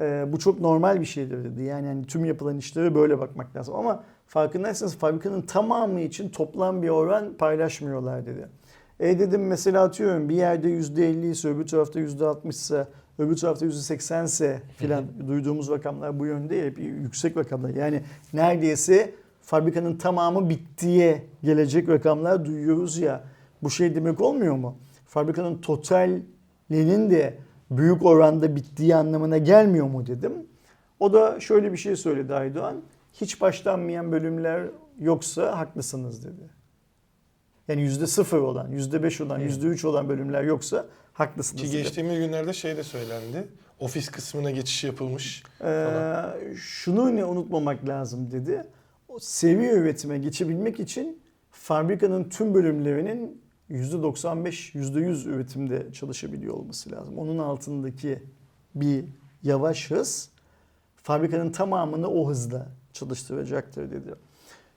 Ee, bu çok normal bir şeydir dedi. Yani hani tüm yapılan işlere böyle bakmak lazım. Ama farkındaysanız fabrikanın tamamı için toplam bir oran paylaşmıyorlar dedi. E dedim mesela atıyorum bir yerde %50 ise öbür tarafta %60 ise öbür tarafta %80 ise filan duyduğumuz rakamlar bu yönde hep yüksek rakamlar. Yani neredeyse fabrikanın tamamı bittiye gelecek rakamlar duyuyoruz ya. Bu şey demek olmuyor mu? Fabrikanın totalinin de büyük oranda bittiği anlamına gelmiyor mu dedim. O da şöyle bir şey söyledi Aydoğan. Hiç başlanmayan bölümler yoksa haklısınız dedi. Yani yüzde sıfır olan, yüzde beş olan, yüzde üç olan bölümler yoksa haklısınız Ki dedi. geçtiğimiz günlerde şey de söylendi. Ofis kısmına geçiş yapılmış. Ee, şunu ne unutmamak lazım dedi. O seviye üretime geçebilmek için fabrikanın tüm bölümlerinin %95, %100 üretimde çalışabiliyor olması lazım. Onun altındaki bir yavaş hız fabrikanın tamamını o hızla çalıştıracaktır dedi.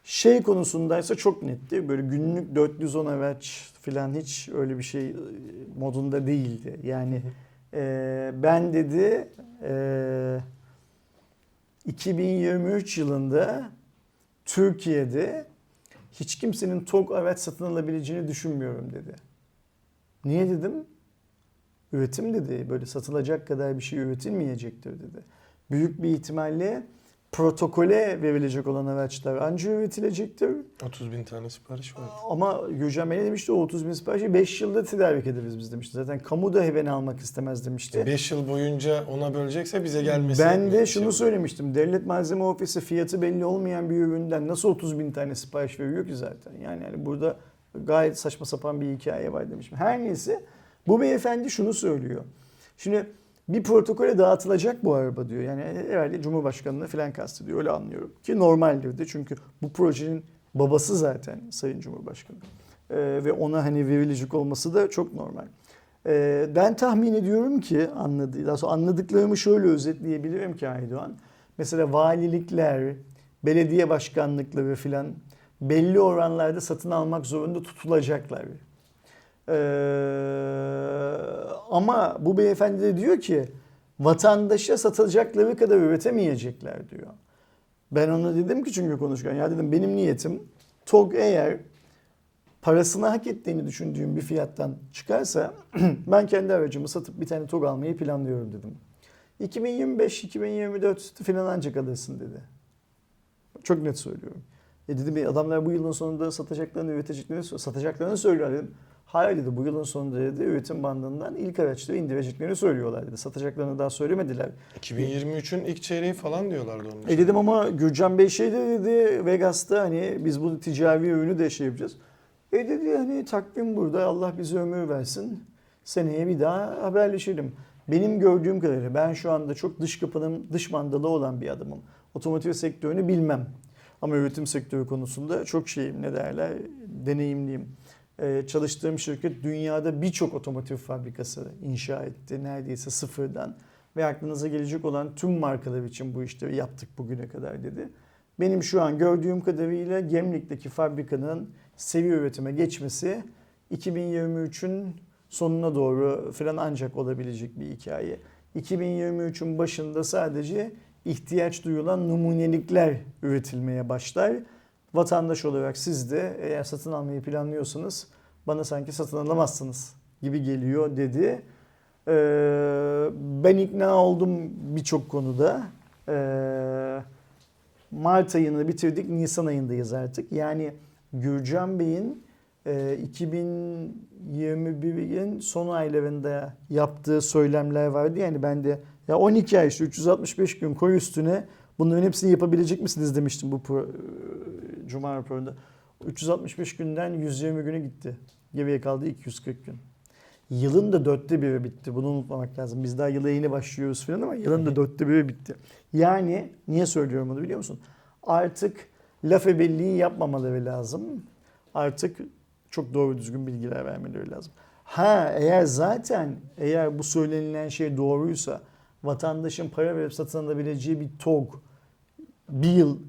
Şey konusundaysa çok netti. Böyle günlük 410 araç falan hiç öyle bir şey e, modunda değildi. Yani e, ben dedi e, 2023 yılında Türkiye'de hiç kimsenin TOG araç satın alabileceğini düşünmüyorum dedi. Niye dedim? Üretim dedi. Böyle satılacak kadar bir şey üretilmeyecektir dedi. Büyük bir ihtimalle protokole verilecek olan araçlar anca üretilecektir. 30 bin tane sipariş var. Ama Gürcan Bey demişti? O 30 bin siparişi 5 yılda tedarik ederiz biz demişti. Zaten kamu da beni almak istemez demişti. 5 yıl boyunca ona bölecekse bize gelmesi. Ben de şey şunu olur. söylemiştim. Devlet Malzeme Ofisi fiyatı belli olmayan bir üründen nasıl 30 bin tane sipariş veriyor ki zaten? Yani, yani burada gayet saçma sapan bir hikaye var demiştim. Her neyse bu beyefendi şunu söylüyor. Şimdi bir protokole dağıtılacak bu araba diyor. Yani herhalde Cumhurbaşkanı'na falan kastediyor. Öyle anlıyorum. Ki normaldir de çünkü bu projenin babası zaten Sayın Cumhurbaşkanı. Ee, ve ona hani verilecek olması da çok normal. Ee, ben tahmin ediyorum ki anladı, daha sonra anladıklarımı şöyle özetleyebilirim ki Aydoğan. Mesela valilikler, belediye başkanlıkları filan belli oranlarda satın almak zorunda tutulacaklar. Ee, ama bu beyefendi de diyor ki vatandaşa satacakları kadar üretemeyecekler diyor. Ben ona dedim ki çünkü konuşurken ya dedim benim niyetim TOG eğer parasını hak ettiğini düşündüğüm bir fiyattan çıkarsa ben kendi aracımı satıp bir tane TOG almayı planlıyorum dedim. 2025-2024 falan ancak alırsın dedi. Çok net söylüyorum. E dedim "E adamlar bu yılın sonunda satacaklarını üreteceklerini satacaklarını söylüyorlar dedim. Hayır dedi bu yılın sonunda dedi üretim bandından ilk araçları indireceklerini söylüyorlar dedi. Satacaklarını daha söylemediler. 2023'ün ilk çeyreği falan diyorlardı onun için. E dedim ama Gürcan Bey şey de dedi Vegas'ta hani biz bu ticari ürünü de şey yapacağız. E dedi hani takvim burada Allah bize ömür versin. Seneye bir daha haberleşelim. Benim gördüğüm kadarıyla ben şu anda çok dış kapının dış mandalı olan bir adamım. Otomotiv sektörünü bilmem. Ama üretim sektörü konusunda çok şeyim ne derler deneyimliyim. Ee, çalıştığım şirket dünyada birçok otomotiv fabrikası inşa etti neredeyse sıfırdan. Ve aklınıza gelecek olan tüm markalar için bu işleri yaptık bugüne kadar dedi. Benim şu an gördüğüm kadarıyla Gemlik'teki fabrikanın seviye üretime geçmesi 2023'ün sonuna doğru falan ancak olabilecek bir hikaye. 2023'ün başında sadece ihtiyaç duyulan numunelikler üretilmeye başlar. Vatandaş olarak siz de eğer satın almayı planlıyorsanız bana sanki satın alamazsınız gibi geliyor dedi. Ee, ben ikna oldum birçok konuda. Ee, Mart ayını bitirdik, Nisan ayındayız artık. Yani Gürcan Bey'in e, 2021'in son aylarında yaptığı söylemler vardı. Yani ben de ya 12 ay işte 365 gün koy üstüne bunların hepsini yapabilecek misiniz demiştim bu pro, Cuma raporunda. 365 günden 120 günü gitti. Geriye kaldı 240 gün. Yılın da dörtte biri bitti. Bunu unutmamak lazım. Biz daha yıla yeni başlıyoruz falan ama yılın da dörtte biri bitti. Yani niye söylüyorum bunu biliyor musun? Artık laf ebelliği yapmamaları lazım. Artık çok doğru düzgün bilgiler vermeleri lazım. Ha eğer zaten eğer bu söylenilen şey doğruysa vatandaşın para verip satın alabileceği bir TOG bir yıl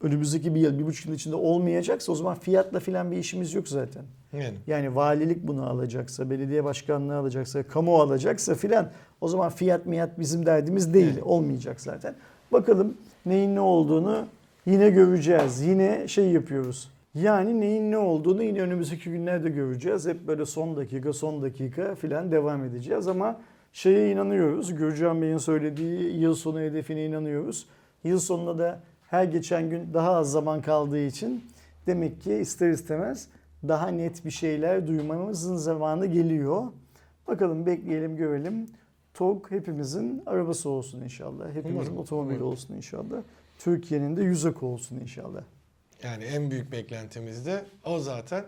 önümüzdeki bir yıl, bir buçuk yıl içinde olmayacaksa o zaman fiyatla filan bir işimiz yok zaten. Yani. Yani valilik bunu alacaksa, belediye başkanlığı alacaksa, kamu alacaksa filan o zaman fiyat miyat bizim derdimiz değil. Evet. Olmayacak zaten. Bakalım neyin ne olduğunu yine göreceğiz. Yine şey yapıyoruz. Yani neyin ne olduğunu yine önümüzdeki günlerde göreceğiz. Hep böyle son dakika son dakika filan devam edeceğiz ama şeye inanıyoruz. Gürcan Bey'in söylediği yıl sonu hedefine inanıyoruz. Yıl sonuna da her geçen gün daha az zaman kaldığı için demek ki ister istemez daha net bir şeyler duymamızın zamanı geliyor. Bakalım bekleyelim görelim. TOG hepimizin arabası olsun inşallah. Hepimizin otomobili olsun inşallah. Türkiye'nin de yüzak olsun inşallah. Yani en büyük beklentimiz de o zaten.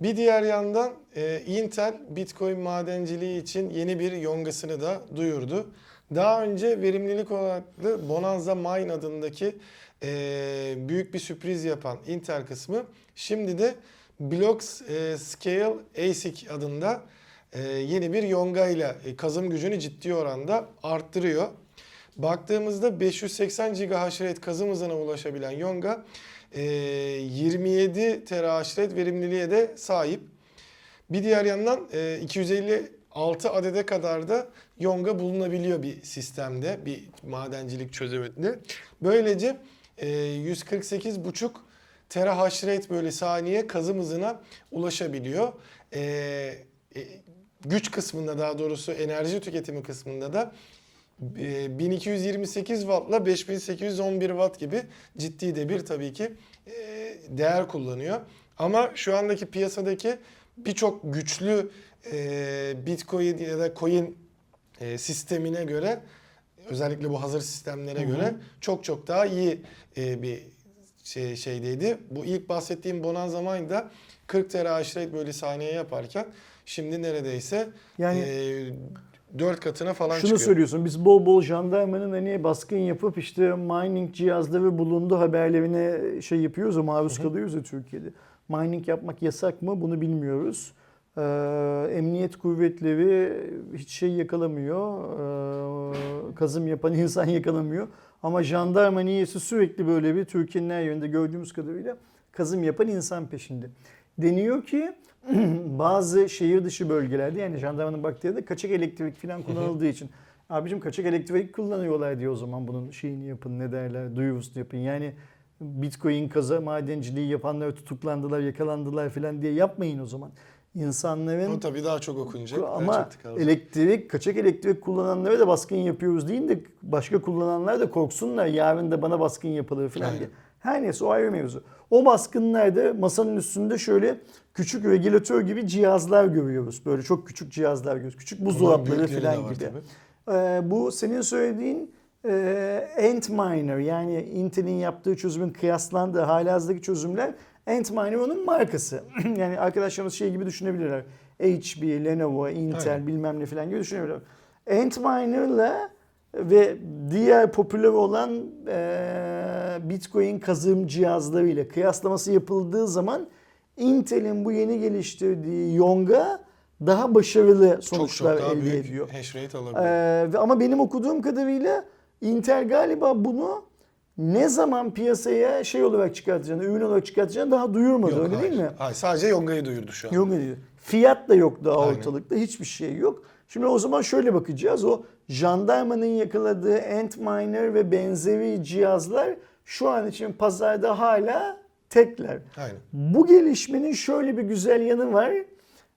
Bir diğer yandan e, Intel Bitcoin madenciliği için yeni bir yongasını da duyurdu. Daha önce verimlilik odaklı Bonanza Mine adındaki e, büyük bir sürpriz yapan Intel kısmı şimdi de Blocks e, Scale ASIC adında e, yeni bir yonga ile e, kazım gücünü ciddi oranda arttırıyor. Baktığımızda 580 GHz rate kazım hızına ulaşabilen yonga e, 27 terahaş rate verimliliğe de sahip. Bir diğer yandan e, 256 adede kadar da yonga bulunabiliyor bir sistemde, bir madencilik çözümünde. Böylece 148,5 terahash rate böyle saniye kazım hızına ulaşabiliyor. E, e, güç kısmında daha doğrusu enerji tüketimi kısmında da e, 1228 wattla 5811 watt gibi ciddi de bir tabii ki e, değer kullanıyor. Ama şu andaki piyasadaki birçok güçlü e, Bitcoin ya da coin e, sistemine göre özellikle bu hazır sistemlere göre çok çok daha iyi e, bir şey, şeydeydi. Bu ilk bahsettiğim Bonanza Mine'da 40 terahash rate bölü saniye yaparken şimdi neredeyse Yani- e, 4 katına falan Şunu çıkıyor. söylüyorsun biz bol bol jandarmanın hani baskın yapıp işte mining cihazları bulundu haberlerine şey yapıyoruz ya maruz kalıyoruz ya Türkiye'de. Mining yapmak yasak mı bunu bilmiyoruz. Ee, emniyet kuvvetleri hiç şey yakalamıyor. Ee, kazım yapan insan yakalamıyor. Ama jandarma niyesi sürekli böyle bir Türkiye'nin her yerinde gördüğümüz kadarıyla kazım yapan insan peşinde. Deniyor ki bazı şehir dışı bölgelerde yani jandarmanın baktığı kaçak elektrik falan kullanıldığı için. Abicim kaçak elektrik kullanıyorlar diyor o zaman bunun şeyini yapın ne derler duyurusunu yapın. Yani bitcoin kaza madenciliği yapanlar tutuklandılar yakalandılar falan diye yapmayın o zaman. İnsanların O tabii daha çok okunacak. ama elektrik, kaçak elektrik kullananlara da baskın yapıyoruz deyin de başka kullananlar da korksunlar. Yarın da bana baskın yapılır falan Aynen. diye. Her neyse o ayrı mevzu. O baskınlarda masanın üstünde şöyle küçük regülatör gibi cihazlar görüyoruz. Böyle çok küçük cihazlar görüyoruz. Küçük buzdolapları falan gibi. Ee, bu senin söylediğin e, Antminer yani Intel'in yaptığı çözümün kıyaslandığı halihazırdaki çözümler Onun markası. yani arkadaşlarımız şey gibi düşünebilirler. HP, Lenovo, Intel Aynen. bilmem ne falan gibi düşünebilirler. Antminer'la ve diğer popüler olan e, Bitcoin kazım cihazlarıyla kıyaslaması yapıldığı zaman Intel'in bu yeni geliştirdiği Yonga daha başarılı Çok sonuçlar çok daha elde büyük ediyor. hash rate alabiliyor. Ee, ve- ama benim okuduğum kadarıyla Intel galiba bunu ne zaman piyasaya şey olarak çıkartacağını, ürün olarak çıkartacağını daha duyurmadı Yok, öyle hayır. değil mi? Hayır, sadece Yonga'yı duyurdu şu an. Yok değil. Fiyat da yok daha Aynen. ortalıkta. Hiçbir şey yok. Şimdi o zaman şöyle bakacağız. O jandarmanın yakaladığı Antminer ve benzeri cihazlar şu an için pazarda hala tekler. Aynen. Bu gelişmenin şöyle bir güzel yanı var.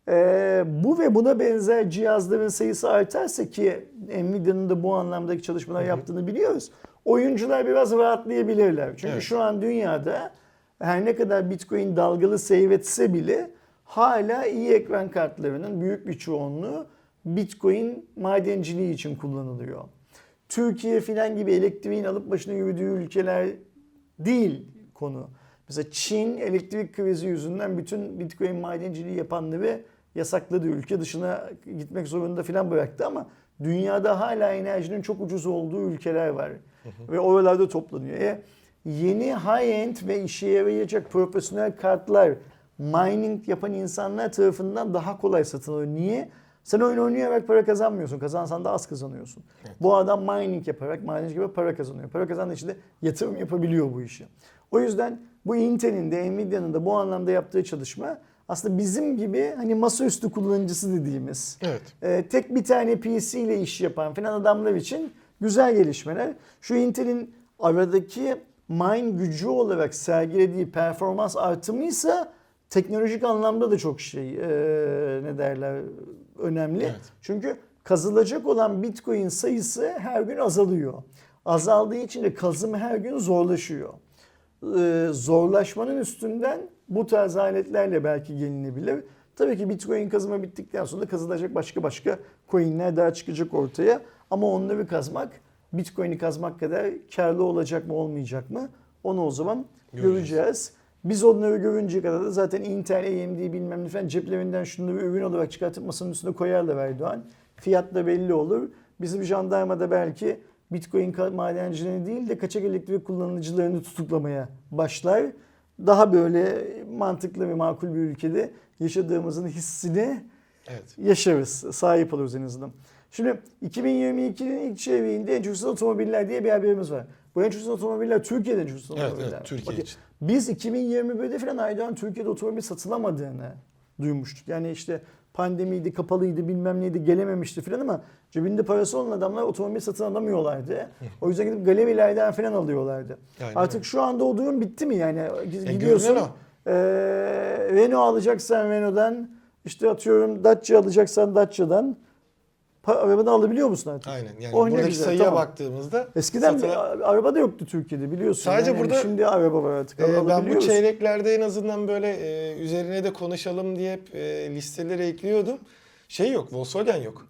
Ee, bu ve buna benzer cihazların sayısı artarsa ki Nvidia'nın da bu anlamdaki çalışmalar yaptığını biliyoruz. Oyuncular biraz rahatlayabilirler. Çünkü Evet. şu an dünyada her ne kadar Bitcoin dalgalı seyretse bile hala iyi ekran kartlarının büyük bir çoğunluğu Bitcoin madenciliği için kullanılıyor. Türkiye filan gibi elektriğin alıp başına yürüdüğü ülkeler değil konu. Mesela Çin elektrik krizi yüzünden bütün Bitcoin madenciliği yapanları yasakladı. Ülke dışına gitmek zorunda filan bıraktı ama dünyada hala enerjinin çok ucuz olduğu ülkeler var. Ve oralarda toplanıyor. E, yeni high-end ve işe yarayacak profesyonel kartlar mining yapan insanlar tarafından daha kolay satın alıyor. Niye? Sen oyun oynayarak para kazanmıyorsun. Kazansan da az kazanıyorsun. Bu adam mining yaparak, madencilik yaparak para kazanıyor. Para kazandığı için de yatırım yapabiliyor bu işi. O yüzden bu Intel'in de Nvidia'nın da bu anlamda yaptığı çalışma aslında bizim gibi hani masaüstü kullanıcısı dediğimiz Evet. e, tek bir tane PC ile iş yapan filan adamlar için güzel gelişmeler. Şu Intel'in aradaki mine gücü olarak sergilediği performans artımıysa teknolojik anlamda da çok şey e, ne derler önemli. Evet. Çünkü kazılacak olan Bitcoin sayısı her gün azalıyor. Azaldığı için de kazım her gün zorlaşıyor. Ee, zorlaşmanın üstünden bu tarz aletlerle belki gelinebilir. Tabii ki Bitcoin kazımı bittikten sonra kazılacak başka başka coinler daha çıkacak ortaya. Ama onları kazmak Bitcoin'i kazmak kadar karlı olacak mı olmayacak mı? Onu o zaman Göreceğiz. göreceğiz. Biz onları görünceye kadar da zaten Intel, AMD bilmem ne falan ceplerinden şunları ürün olarak çıkartıp masanın üstüne koyarlar Erdoğan. Fiyat da belli olur. Bizim jandarmada belki Bitcoin madencilerini değil de kaçak elektrik kullanıcılarını tutuklamaya başlar. Daha böyle mantıklı ve makul bir ülkede yaşadığımızın hissini Evet. yaşarız. Sahip oluruz en azından. Şimdi 2022'nin ilk çeyreğinde en çok satılan otomobiller diye bir haberimiz var. Bu en çok satılan otomobiller Türkiye'de en çok satılan Evet, otomobiller. evet, Türkiye Bakın, için. Biz 2021'de falan Aydoğan Türkiye'de otomobil satılamadığını duymuştuk. Yani işte pandemiydi, kapalıydı, bilmem neydi, gelememişti falan ama cebinde parası olan adamlar otomobil satın alamıyorlardı. O yüzden gidip galerilerden falan alıyorlardı. Aynen Artık öyle. şu anda o durum bitti mi? Yani E, gidiyorsun görünen o. ee, Renault alacaksan Renault'dan işte atıyorum Dacia alacaksan Dacia'dan arabadan alabiliyor musun artık? Aynen. Yani Oh, buradaki güzel, sayıya tamam. baktığımızda Eskiden satılan- bir araba da yoktu Türkiye'de biliyorsun. Sadece yani. burada- Şimdi araba var artık. Ee, ben bu çeyreklerde en azından böyle e, üzerine de konuşalım diye hep e, listelere ekliyordum. Şey yok, Volkswagen yok.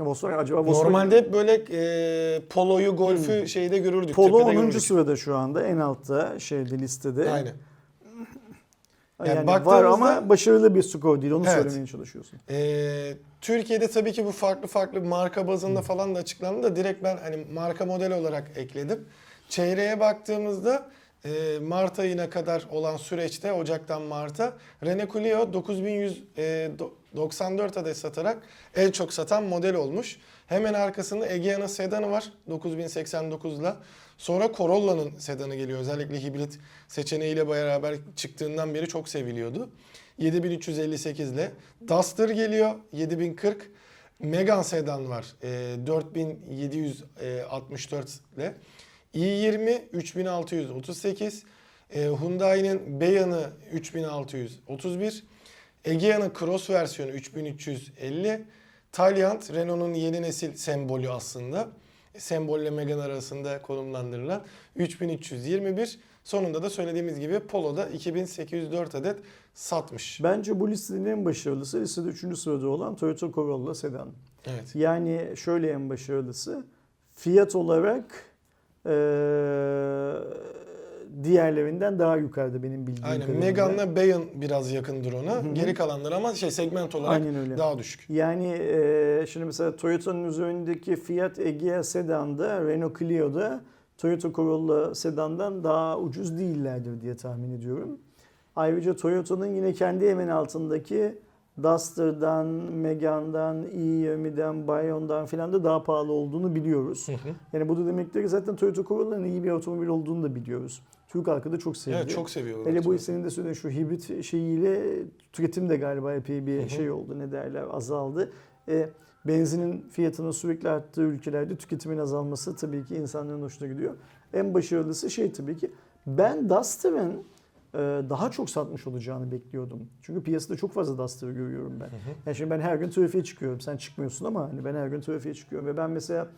Volkswagen acaba Volkswagen- Normalde hep böyle e, Polo'yu, Golf'ü şeyde görürdük. Polo tepede 10. görürdük. sırada şu anda en altta şeyde listede. Aynen. Yani, Yani var ama başarılı bir skor değil onu Evet. söylemeye çalışıyorsun. Ee, Türkiye'de tabii ki bu farklı farklı marka bazında falan da açıklandı da direkt ben hani marka model olarak ekledim. Çeyreğe baktığımızda e, Mart ayına kadar olan süreçte Ocak'tan Mart'a Renault Clio 9194 adet satarak en çok satan model olmuş. Hemen arkasında Egea'nın sedanı var 9089'la. Sonra Corolla'nın sedanı geliyor. Özellikle hibrit seçeneğiyle beraber çıktığından beri çok seviliyordu. 7358 ile. Duster geliyor 7040. Megane sedan var e, 4764 ile. i20 3638. E, Hyundai'nin Beyan'ı 3631. Egea'nın Cross versiyonu 3350. Taliant Renault'un yeni nesil sembolü aslında. Sembolle Megane arasında konumlandırılan 3321. Sonunda da söylediğimiz gibi Polo'da 2804 adet satmış. Bence bu listenin en başarılısı listede 3. sırada olan Toyota Corolla sedan. Evet. Yani şöyle en başarılısı fiyat olarak eee, diğerlerinden daha yukarıda benim bildiğim Aynen. kadarıyla. Megane'la Bayon biraz yakındır ona. Hı hı. Geri kalanlar ama şey segment olarak Aynen öyle. daha düşük. Yani eee, şimdi mesela Toyota'nın üzerindeki Fiat Egea sedanda, Renault Clio'da Toyota Corolla sedandan daha ucuz değillerdir diye tahmin ediyorum. Ayrıca Toyota'nın yine kendi hemen altındaki Duster'dan, Megane'dan, i20'den, Bayon'dan filan da daha pahalı olduğunu biliyoruz. Yani bu da demektir ki zaten Toyota Corolla'nın iyi bir otomobil olduğunu da biliyoruz. Türk halkı da çok seviyor. Evet çok seviyorlar. Hele bu senin de söylediğin şu hibrit şeyiyle tüketim de galiba epey bir Hı hı. şey oldu ne derler azaldı. E, benzinin fiyatının sürekli arttığı ülkelerde tüketimin azalması tabii ki insanların hoşuna gidiyor. En başarılısı şey tabii ki ben Duster'ın e, daha çok satmış olacağını bekliyordum. Çünkü piyasada çok fazla Duster görüyorum ben. Yani şimdi ben her gün trafiğe çıkıyorum. Sen çıkmıyorsun ama hani ben her gün trafiğe çıkıyorum ve ben mesela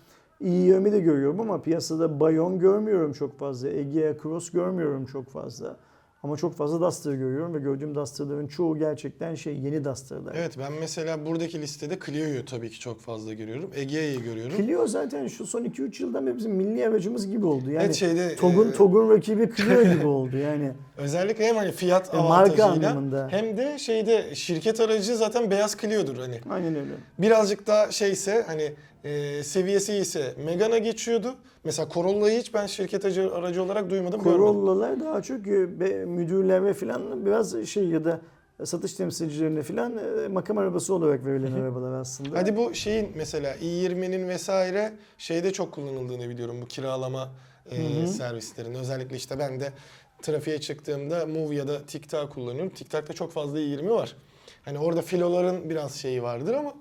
yönümü de görüyorum ama piyasada Bayon görmüyorum çok fazla. Egea Cross görmüyorum çok fazla. Ama çok fazla Duster görüyorum ve gördüğüm Duster'ların çoğu gerçekten şey yeni Duster'lar. Evet ben mesela buradaki listede Clio'yu tabii ki çok fazla görüyorum. Egea'yı görüyorum. Clio zaten şu son 2-3 yıldan beri bizim milli aracımız gibi oldu. Yani evet şeyde TOG'un e, TOG'un rakibi Clio gibi oldu yani. Özellikle hem hani fiyat E, marka avantajıyla anlamında. hem de şeyde şirket aracı zaten beyaz Clio'dur hani. Aynen öyle. Birazcık daha şeyse hani e, seviyesi ise Megane'a geçiyordu. Mesela Corolla'yı hiç ben şirket aracı, aracı olarak duymadım görmedim. Corolla'lar daha çok e, be- müdürlere falan biraz şey ya da satış temsilcilerine falan e, makam arabası olarak verilen arabalar aslında. Hadi bu şeyin mesela i20'nin vesaire şeyde çok kullanıldığını biliyorum bu kiralama e, servislerinde. Özellikle işte ben de trafiğe çıktığımda Move ya da TikTok kullanıyorum. TikTok'ta çok fazla i20 var. Hani orada filoların biraz şeyi vardır ama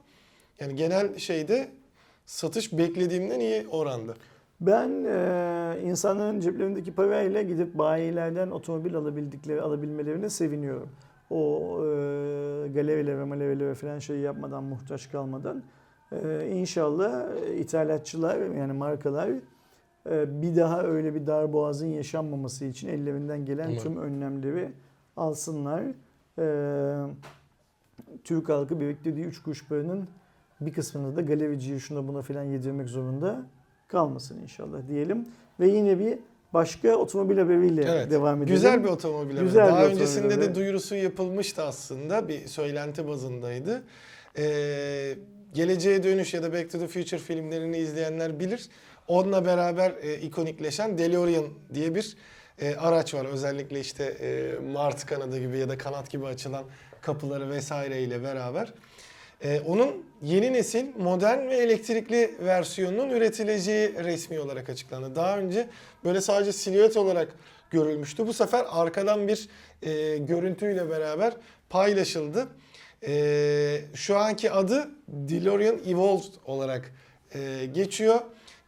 yani genel şeyde satış beklediğimden iyi oranda. Ben e, insanların ceplerindeki parayla gidip bayilerden otomobil alabildikleri, alabilmelerine seviniyorum. O e, galerilere, malevelere falan şey yapmadan, muhtaç kalmadan. E, inşallah ithalatçılar yani markalar bir daha öyle bir darboğazın yaşanmaması için ellerinden gelen Umarım. tüm önlemleri alsınlar. E, Türk halkı beklediği üç kuruş paranın bir kısmını da galericiye şuna buna falan yedirmek zorunda kalmasın inşallah diyelim. Ve yine bir başka otomobil haberiyle Evet. devam edelim. Güzel bir otomobil. ama. Güzel bir Daha otomobil öncesinde de haberi. duyurusu yapılmıştı aslında. Bir söylenti bazındaydı. Ee, Geleceğe Dönüş ya da Back to the Future filmlerini izleyenler bilir. Onunla beraber e, ikonikleşen DeLorean diye bir e, araç var. Özellikle işte e, Martı kanadı gibi ya da kanat gibi açılan kapıları vesaire ile beraber. E, onun yeni nesil modern ve elektrikli versiyonunun üretileceği resmi olarak açıklandı. Daha önce böyle sadece silüet olarak görülmüştü. Bu sefer arkadan bir e, görüntüyle beraber paylaşıldı. E, şu anki adı DeLorean Evolved olarak e, geçiyor.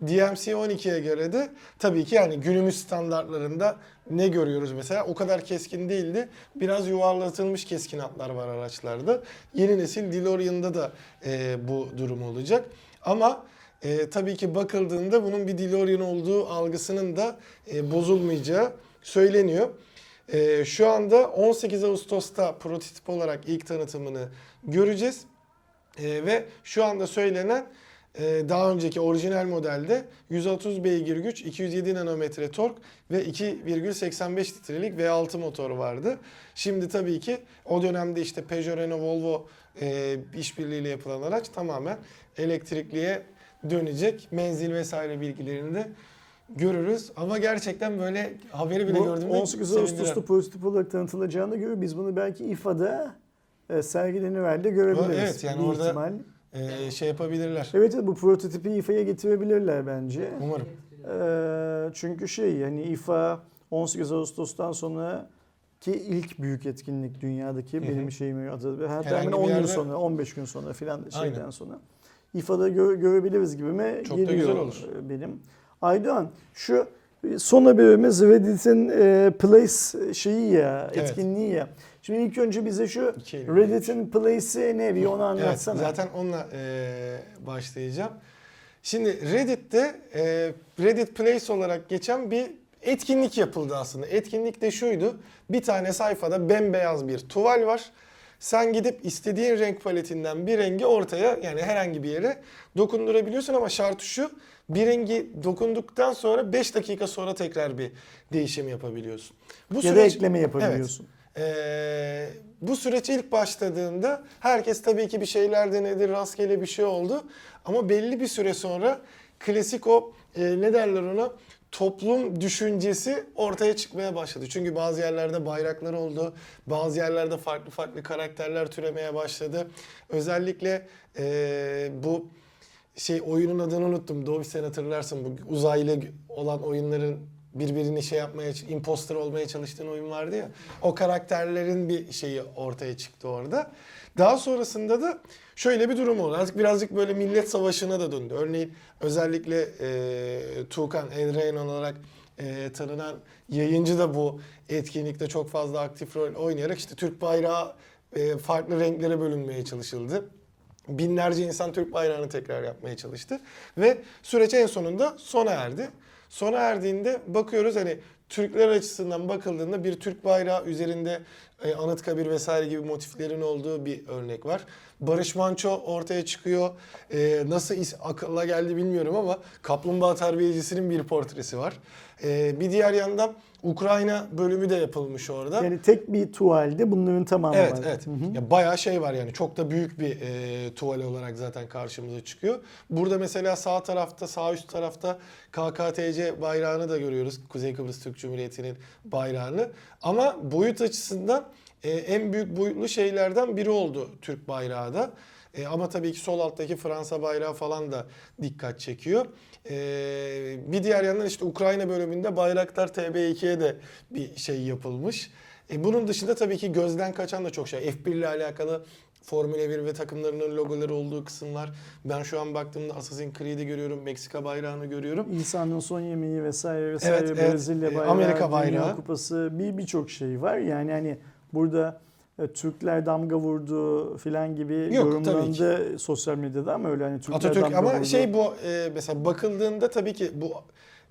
DMC 12'ye göre de tabii ki yani günümüz standartlarında ne görüyoruz mesela o kadar keskin değildi. Biraz yuvarlatılmış keskin hatlar var araçlarda. Yeni nesil DeLorean'da da e, bu durum olacak. Ama e, tabii ki bakıldığında bunun bir DeLorean olduğu algısının da e, bozulmayacağı söyleniyor. E, şu anda 18 Ağustos'ta prototip olarak ilk tanıtımını göreceğiz. E, ve şu anda söylenen daha önceki orijinal modelde 130 beygir güç, 207 nanometre tork ve 2,85 litrelik V6 motor vardı. Şimdi tabii ki o dönemde işte Peugeot, Renault, Volvo e, işbirliğiyle yapılan araç tamamen elektrikliye dönecek. Menzil vesaire bilgilerini de görürüz. Ama gerçekten böyle haberi bile Bu gördüğümde 18 sevindiren. Ağustos'ta prototip olarak tanıtılacağına göre biz bunu belki İFA'da e, sergilenir de görebiliriz. Evet, yani orada- ihtimal. E, şey yapabilirler. Evet bu prototipi İFA'ya getirebilirler bence. Umarım. Ee, çünkü şey yani İFA 18 Ağustos'tan sonra ki ilk büyük etkinlik dünyadaki Hı hı. benim şeyimi Herhangi hemen bir 10 gün yerde- sonra 15 gün sonra filan şeyden Aynen. sonra. İFA'da gö- görebiliriz gibime Çok da geliyor güzel olur. e, benim. Aydoğan şu son haberimiz Reddit'in e, Place şeyi ya, Evet. etkinliği ya. Şimdi ilk önce bize şu Reddit'in Place'i ne bir onu Evet, anlatsana. zaten onunla e, başlayacağım. Şimdi Reddit'te e, Reddit Place olarak geçen bir etkinlik yapıldı aslında. Etkinlik de şuydu. Bir tane sayfada bembeyaz bir tuval var. Sen gidip istediğin renk paletinden bir rengi ortaya yani herhangi bir yere dokundurabiliyorsun ama şartı şu. Bir rengi dokunduktan sonra 5 dakika sonra tekrar bir değişim yapabiliyorsun. Bu ya da süreç- ekleme yapabiliyorsun. ee, bu süreç ilk başladığında herkes tabii ki bir şeyler denedi, rastgele bir şey oldu. Ama belli bir süre sonra klasik o e, ne derler ona toplum düşüncesi ortaya çıkmaya başladı. Çünkü bazı yerlerde bayraklar oldu, bazı yerlerde farklı farklı karakterler türemeye başladı. Özellikle e, bu şey oyunun adını unuttum. Doğu sen hatırlarsın bu uzaylı olan oyunların birbirini şey yapmaya, imposter olmaya çalıştığın oyun vardı ya. O karakterlerin bir şeyi ortaya çıktı orada. Daha sonrasında da şöyle bir durum oldu. Artık birazcık böyle millet savaşına da döndü. Örneğin özellikle e, Tuğkan Enrein olarak e, tanınan yayıncı da bu etkinlikte çok fazla aktif rol oynayarak işte Türk bayrağı e, farklı renklere bölünmeye çalışıldı. Binlerce insan Türk bayrağını tekrar yapmaya çalıştı. Ve süreç en sonunda sona erdi. Sona erdiğinde bakıyoruz hani Türkler açısından bakıldığında bir Türk bayrağı üzerinde e, Anıtkabir vesaire gibi motiflerin olduğu bir örnek var. Barış Manço ortaya çıkıyor. E, nasıl is- akılla geldi bilmiyorum ama kaplumbağa terbiyecisinin bir portresi var. E, bir diğer yandan Ukrayna bölümü de yapılmış orada. Yani tek bir tuvalde bunların tamamı Evet, var. evet. Hı. Ya bayağı şey var yani çok da büyük bir e, tuvale olarak zaten karşımıza çıkıyor. Burada mesela sağ tarafta, sağ üst tarafta KKTC bayrağını da görüyoruz. Kuzey Kıbrıs Türk Cumhuriyeti'nin bayrağını. Ama boyut açısından e, en büyük boyutlu şeylerden biri oldu Türk bayrağı da. E, ama tabii ki sol alttaki Fransa bayrağı falan da dikkat çekiyor. E, bir diğer yandan işte Ukrayna bölümünde Bayraktar TB2'ye de bir şey yapılmış. E, bunun dışında tabii ki gözden kaçan da çok şey. F1 ile alakalı Formula 1 ve takımlarının logoları olduğu kısımlar. Ben şu an baktığımda Assassin's Creed'i görüyorum, Meksika bayrağını görüyorum. İsa'nın son yemeği vesaire vesaire Evet, evet. Brezilya Ee, bayrağı, Amerika Dünya bayrağı. Kupası bir birçok şey var. Yani hani burada Türkler damga vurdu filan gibi Yok, yorumlandı sosyal medyada ama öyle hani Türkler Atatürk damga ama vurdu. şey bu e, mesela bakıldığında tabii ki bu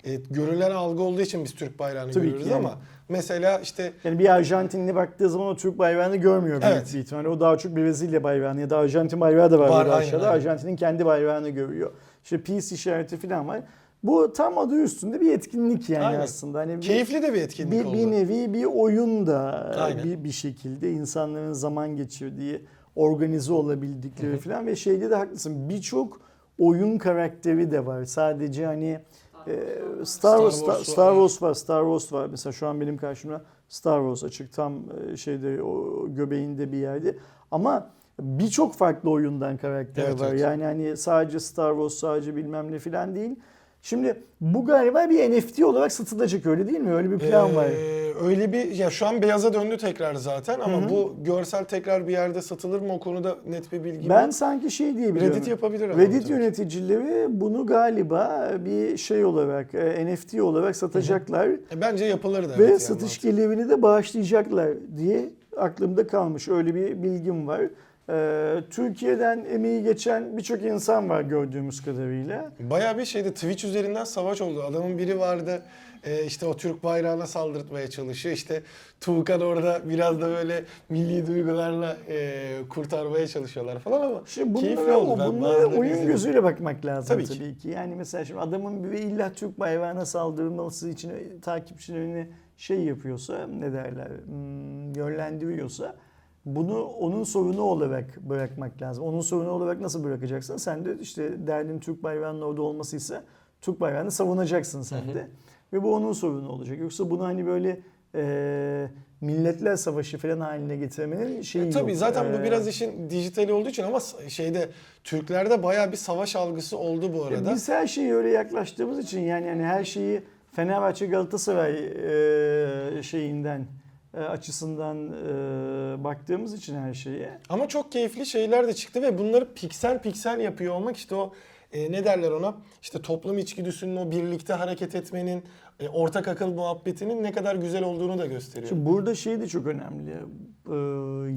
e, görülen algı olduğu için biz Türk bayrağını Tabii ki görüyoruz yani. ama mesela işte yani bir Arjantinli baktığı zaman o Türk bayrağını görmüyor büyük Evet. bir ihtimalle. O daha çok Brezilya bayrağını ya da Arjantin bayrağı da var, Var, aşağıda. Arjantin'in kendi bayrağını görüyor. İşte peace işareti falan var. Bu tam adı üstünde bir etkinlik yani Aynen. aslında. Hani bir- keyifli de bir etkinlik bir, oldu. bir nevi bir oyun da Aynen. bir, bir şekilde insanların zaman geçirdiği, organize olabildikleri falan ve şeyde de haklısın. Birçok oyun karakteri de var. Sadece hani e, Star, Star Wars, Wars var, Star Wars var, Star Wars var. Mesela şu an benim karşımda Star Wars açık tam e, şeyde o göbeğinde bir yerde. Ama birçok farklı oyundan karakter Evet, var. evet. Yani hani sadece Star Wars, sadece bilmem ne falan değil. Şimdi bu galiba bir NFT olarak satılacak öyle değil mi? Öyle bir plan var. Ee, öyle bir ya şu an beyaza döndü tekrar zaten ama Hı hı. bu görsel tekrar bir yerde satılır mı o konuda net bir bilgim Ben yok. sanki şey diye biliyorum. Reddit yapabilir ama Reddit tabii yöneticileri bunu galiba bir şey olarak, e, NFT olarak satacaklar E, bence yapılır da. ve evet yani satış mantıklı. gelirini de bağışlayacaklar diye aklımda kalmış. Öyle bir bilgim var. Ee, Türkiye'den emeği geçen birçok insan var gördüğümüz kadarıyla. Bayağı bir şeyde Twitch üzerinden savaş oldu. Adamın biri vardı e, işte o Türk bayrağına saldırtmaya çalışıyor. İşte Tuğkan orada biraz da böyle milli duygularla e, kurtarmaya çalışıyorlar falan ama Şimdi keyifli bunlara, oldu. Ben bunlara oyun izledim. gözüyle bakmak lazım Tabii tabii, ki. ki. Yani mesela şimdi adamın bir illa Türk bayrağına saldırılması için takipçilerini şey yapıyorsa ne derler hmm, yönlendiriyorsa bunu onun sorunu olarak bırakmak lazım. Onun sorunu olarak nasıl bırakacaksın? Sen de işte derdin Türk bayrağının orada olmasıysa Türk bayrağını savunacaksın sen de. Ve bu onun sorunu olacak. Yoksa bunu hani böyle e, milletler savaşı falan haline getirmenin şeyi E, tabii yok. zaten E, bu biraz işin dijitali olduğu için ama şeyde Türklerde bayağı bir savaş algısı oldu bu arada. Biz her şeyi öyle yaklaştığımız için yani yani her şeyi Fenerbahçe Galatasaray e, şeyinden e, açısından e, baktığımız için her şeye. Ama çok keyifli şeyler de çıktı ve bunları piksel piksel yapıyor olmak işte o e, ne derler ona? İşte toplum içgüdüsünün o birlikte hareket etmenin, e, ortak akıl muhabbetinin ne kadar güzel olduğunu da gösteriyor. Şimdi burada şey de çok önemli. E,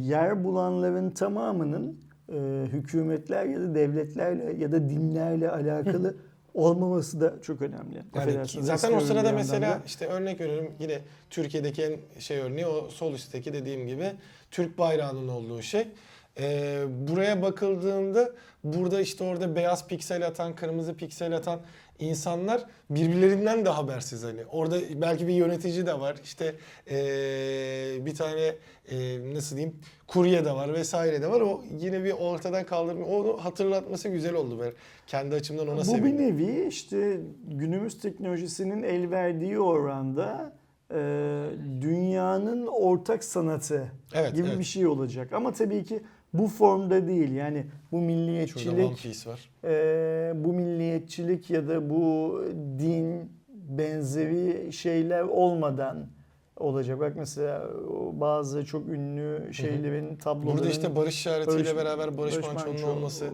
yer bulanların tamamının e, hükümetler ya da devletlerle ya da dinlerle alakalı olmaması da çok önemli. Yani zaten o sırada mesela da. işte örnek veriyorum yine Türkiye'deki en şey örneği o sol üstteki dediğim gibi Türk bayrağının olduğu şey. Ee, buraya bakıldığında burada işte orada beyaz piksel atan, kırmızı piksel atan insanlar birbirlerinden de habersiz hani. Orada belki bir yönetici de var. İşte ee, bir tane ee, nasıl diyeyim kurye de var vesaire de var. O yine bir ortadan kaldırma. Onu hatırlatması güzel oldu ben. Kendi açımdan ona Bu sevindim. bir nevi işte günümüz teknolojisinin el verdiği oranda e, dünyanın ortak sanatı Evet, gibi evet. bir şey olacak. Ama tabii ki bu formda değil. Yani bu milliyetçilik, Piece var. e, bu milliyetçilik ya da bu din benzeri şeyler olmadan olacak. Bak mesela bazı çok ünlü şeylerin tabloların Burada işte barış işaretiyle Barış- beraber Barış, Barış Manço'nun olması.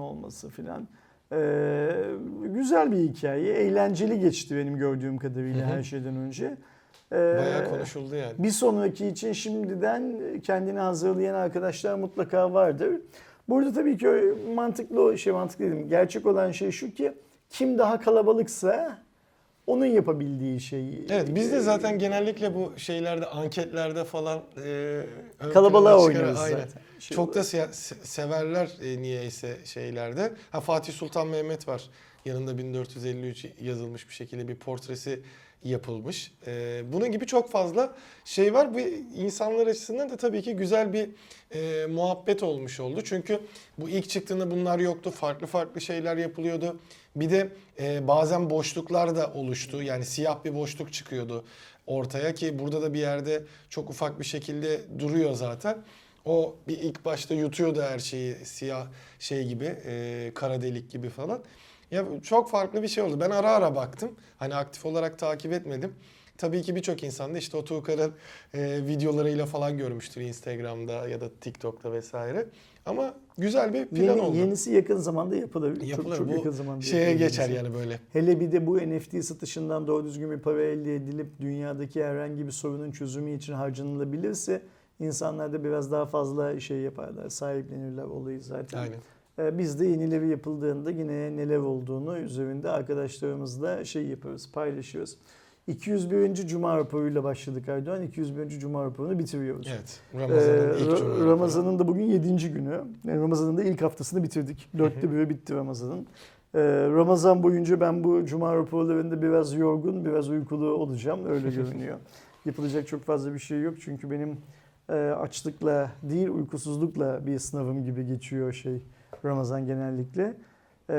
olması filan. Ee, güzel bir hikaye. Eğlenceli geçti benim gördüğüm kadarıyla her şeyden önce. Ee, Bayağı konuşuldu yani. Bir sonraki için şimdiden kendini hazırlayan arkadaşlar mutlaka vardır. Burada tabii ki mantıklı o şey mantıklı dedim. Gerçek olan şey şu ki kim daha kalabalıksa onun yapabildiği şeyi. Evet biz de zaten genellikle bu şeylerde anketlerde falan e, kalabalığa oynuyoruz Aynen. zaten. Şey Çok da se- severler e, niyeyse şeylerde. Ha Fatih Sultan Mehmet var. Yanında 1453 yazılmış bir şekilde bir portresi yapılmış. E, bunun gibi çok fazla şey var. Bu insanlar açısından da tabii ki güzel bir e, muhabbet olmuş oldu. Çünkü bu ilk çıktığında bunlar yoktu. Farklı farklı şeyler yapılıyordu. Bir de e, bazen boşluklar da oluştu. Yani siyah bir boşluk çıkıyordu ortaya ki burada da bir yerde çok ufak bir şekilde duruyor zaten. O bir ilk başta yutuyordu her şeyi siyah şey gibi, e, kara delik gibi falan. Ya çok farklı bir şey oldu. Ben ara ara baktım. Hani aktif olarak takip etmedim. Tabii ki birçok insan da işte o Tuğkan'ın e, videolarıyla falan görmüştür Instagram'da ya da TikTok'ta vesaire. Ama güzel bir plan Yeni- oldu. Yenisi yakın zamanda yapılır. Yapılır. Çok, çok Bu yakın zamanda Şeye geçer yani böyle. Hele bir de bu NFT satışından doğru düzgün bir para elde edilip dünyadaki herhangi bir sorunun çözümü için harcanılabilirse insanlar da biraz daha fazla şey yaparlar, sahiplenirler olayı zaten. Aynen. Ee, Biz de yenileri yapıldığında yine neler olduğunu üzerinde arkadaşlarımızla şey yapıyoruz, paylaşıyoruz. 201. Cuma raporuyla başladık Erdoğan. 201. Cuma raporunu bitiriyoruz. Evet. Ee, Ramazan'ın ilk Ra- cumartesi. Ramazan'ın da bugün 7. günü. Yani Ramazan'ın da ilk haftasını bitirdik. Dörtte biri bitti Ramazan'ın. Ee, Ramazan boyunca ben bu cuma raporlarında biraz yorgun, biraz uykulu olacağım. Öyle görünüyor. Yapılacak çok fazla bir şey yok. Çünkü benim e, açlıkla değil uykusuzlukla bir sınavım gibi geçiyor şey Ramazan genellikle. Ee,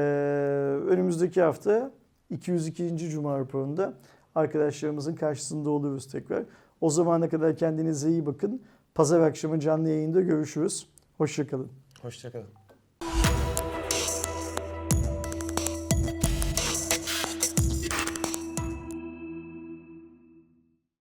önümüzdeki hafta 202. Cuma raporunda arkadaşlarımızın karşısında oluruz tekrar. O zamana kadar kendinize iyi bakın. Pazar akşamı canlı yayında görüşürüz. Hoşçakalın. Hoşçakalın.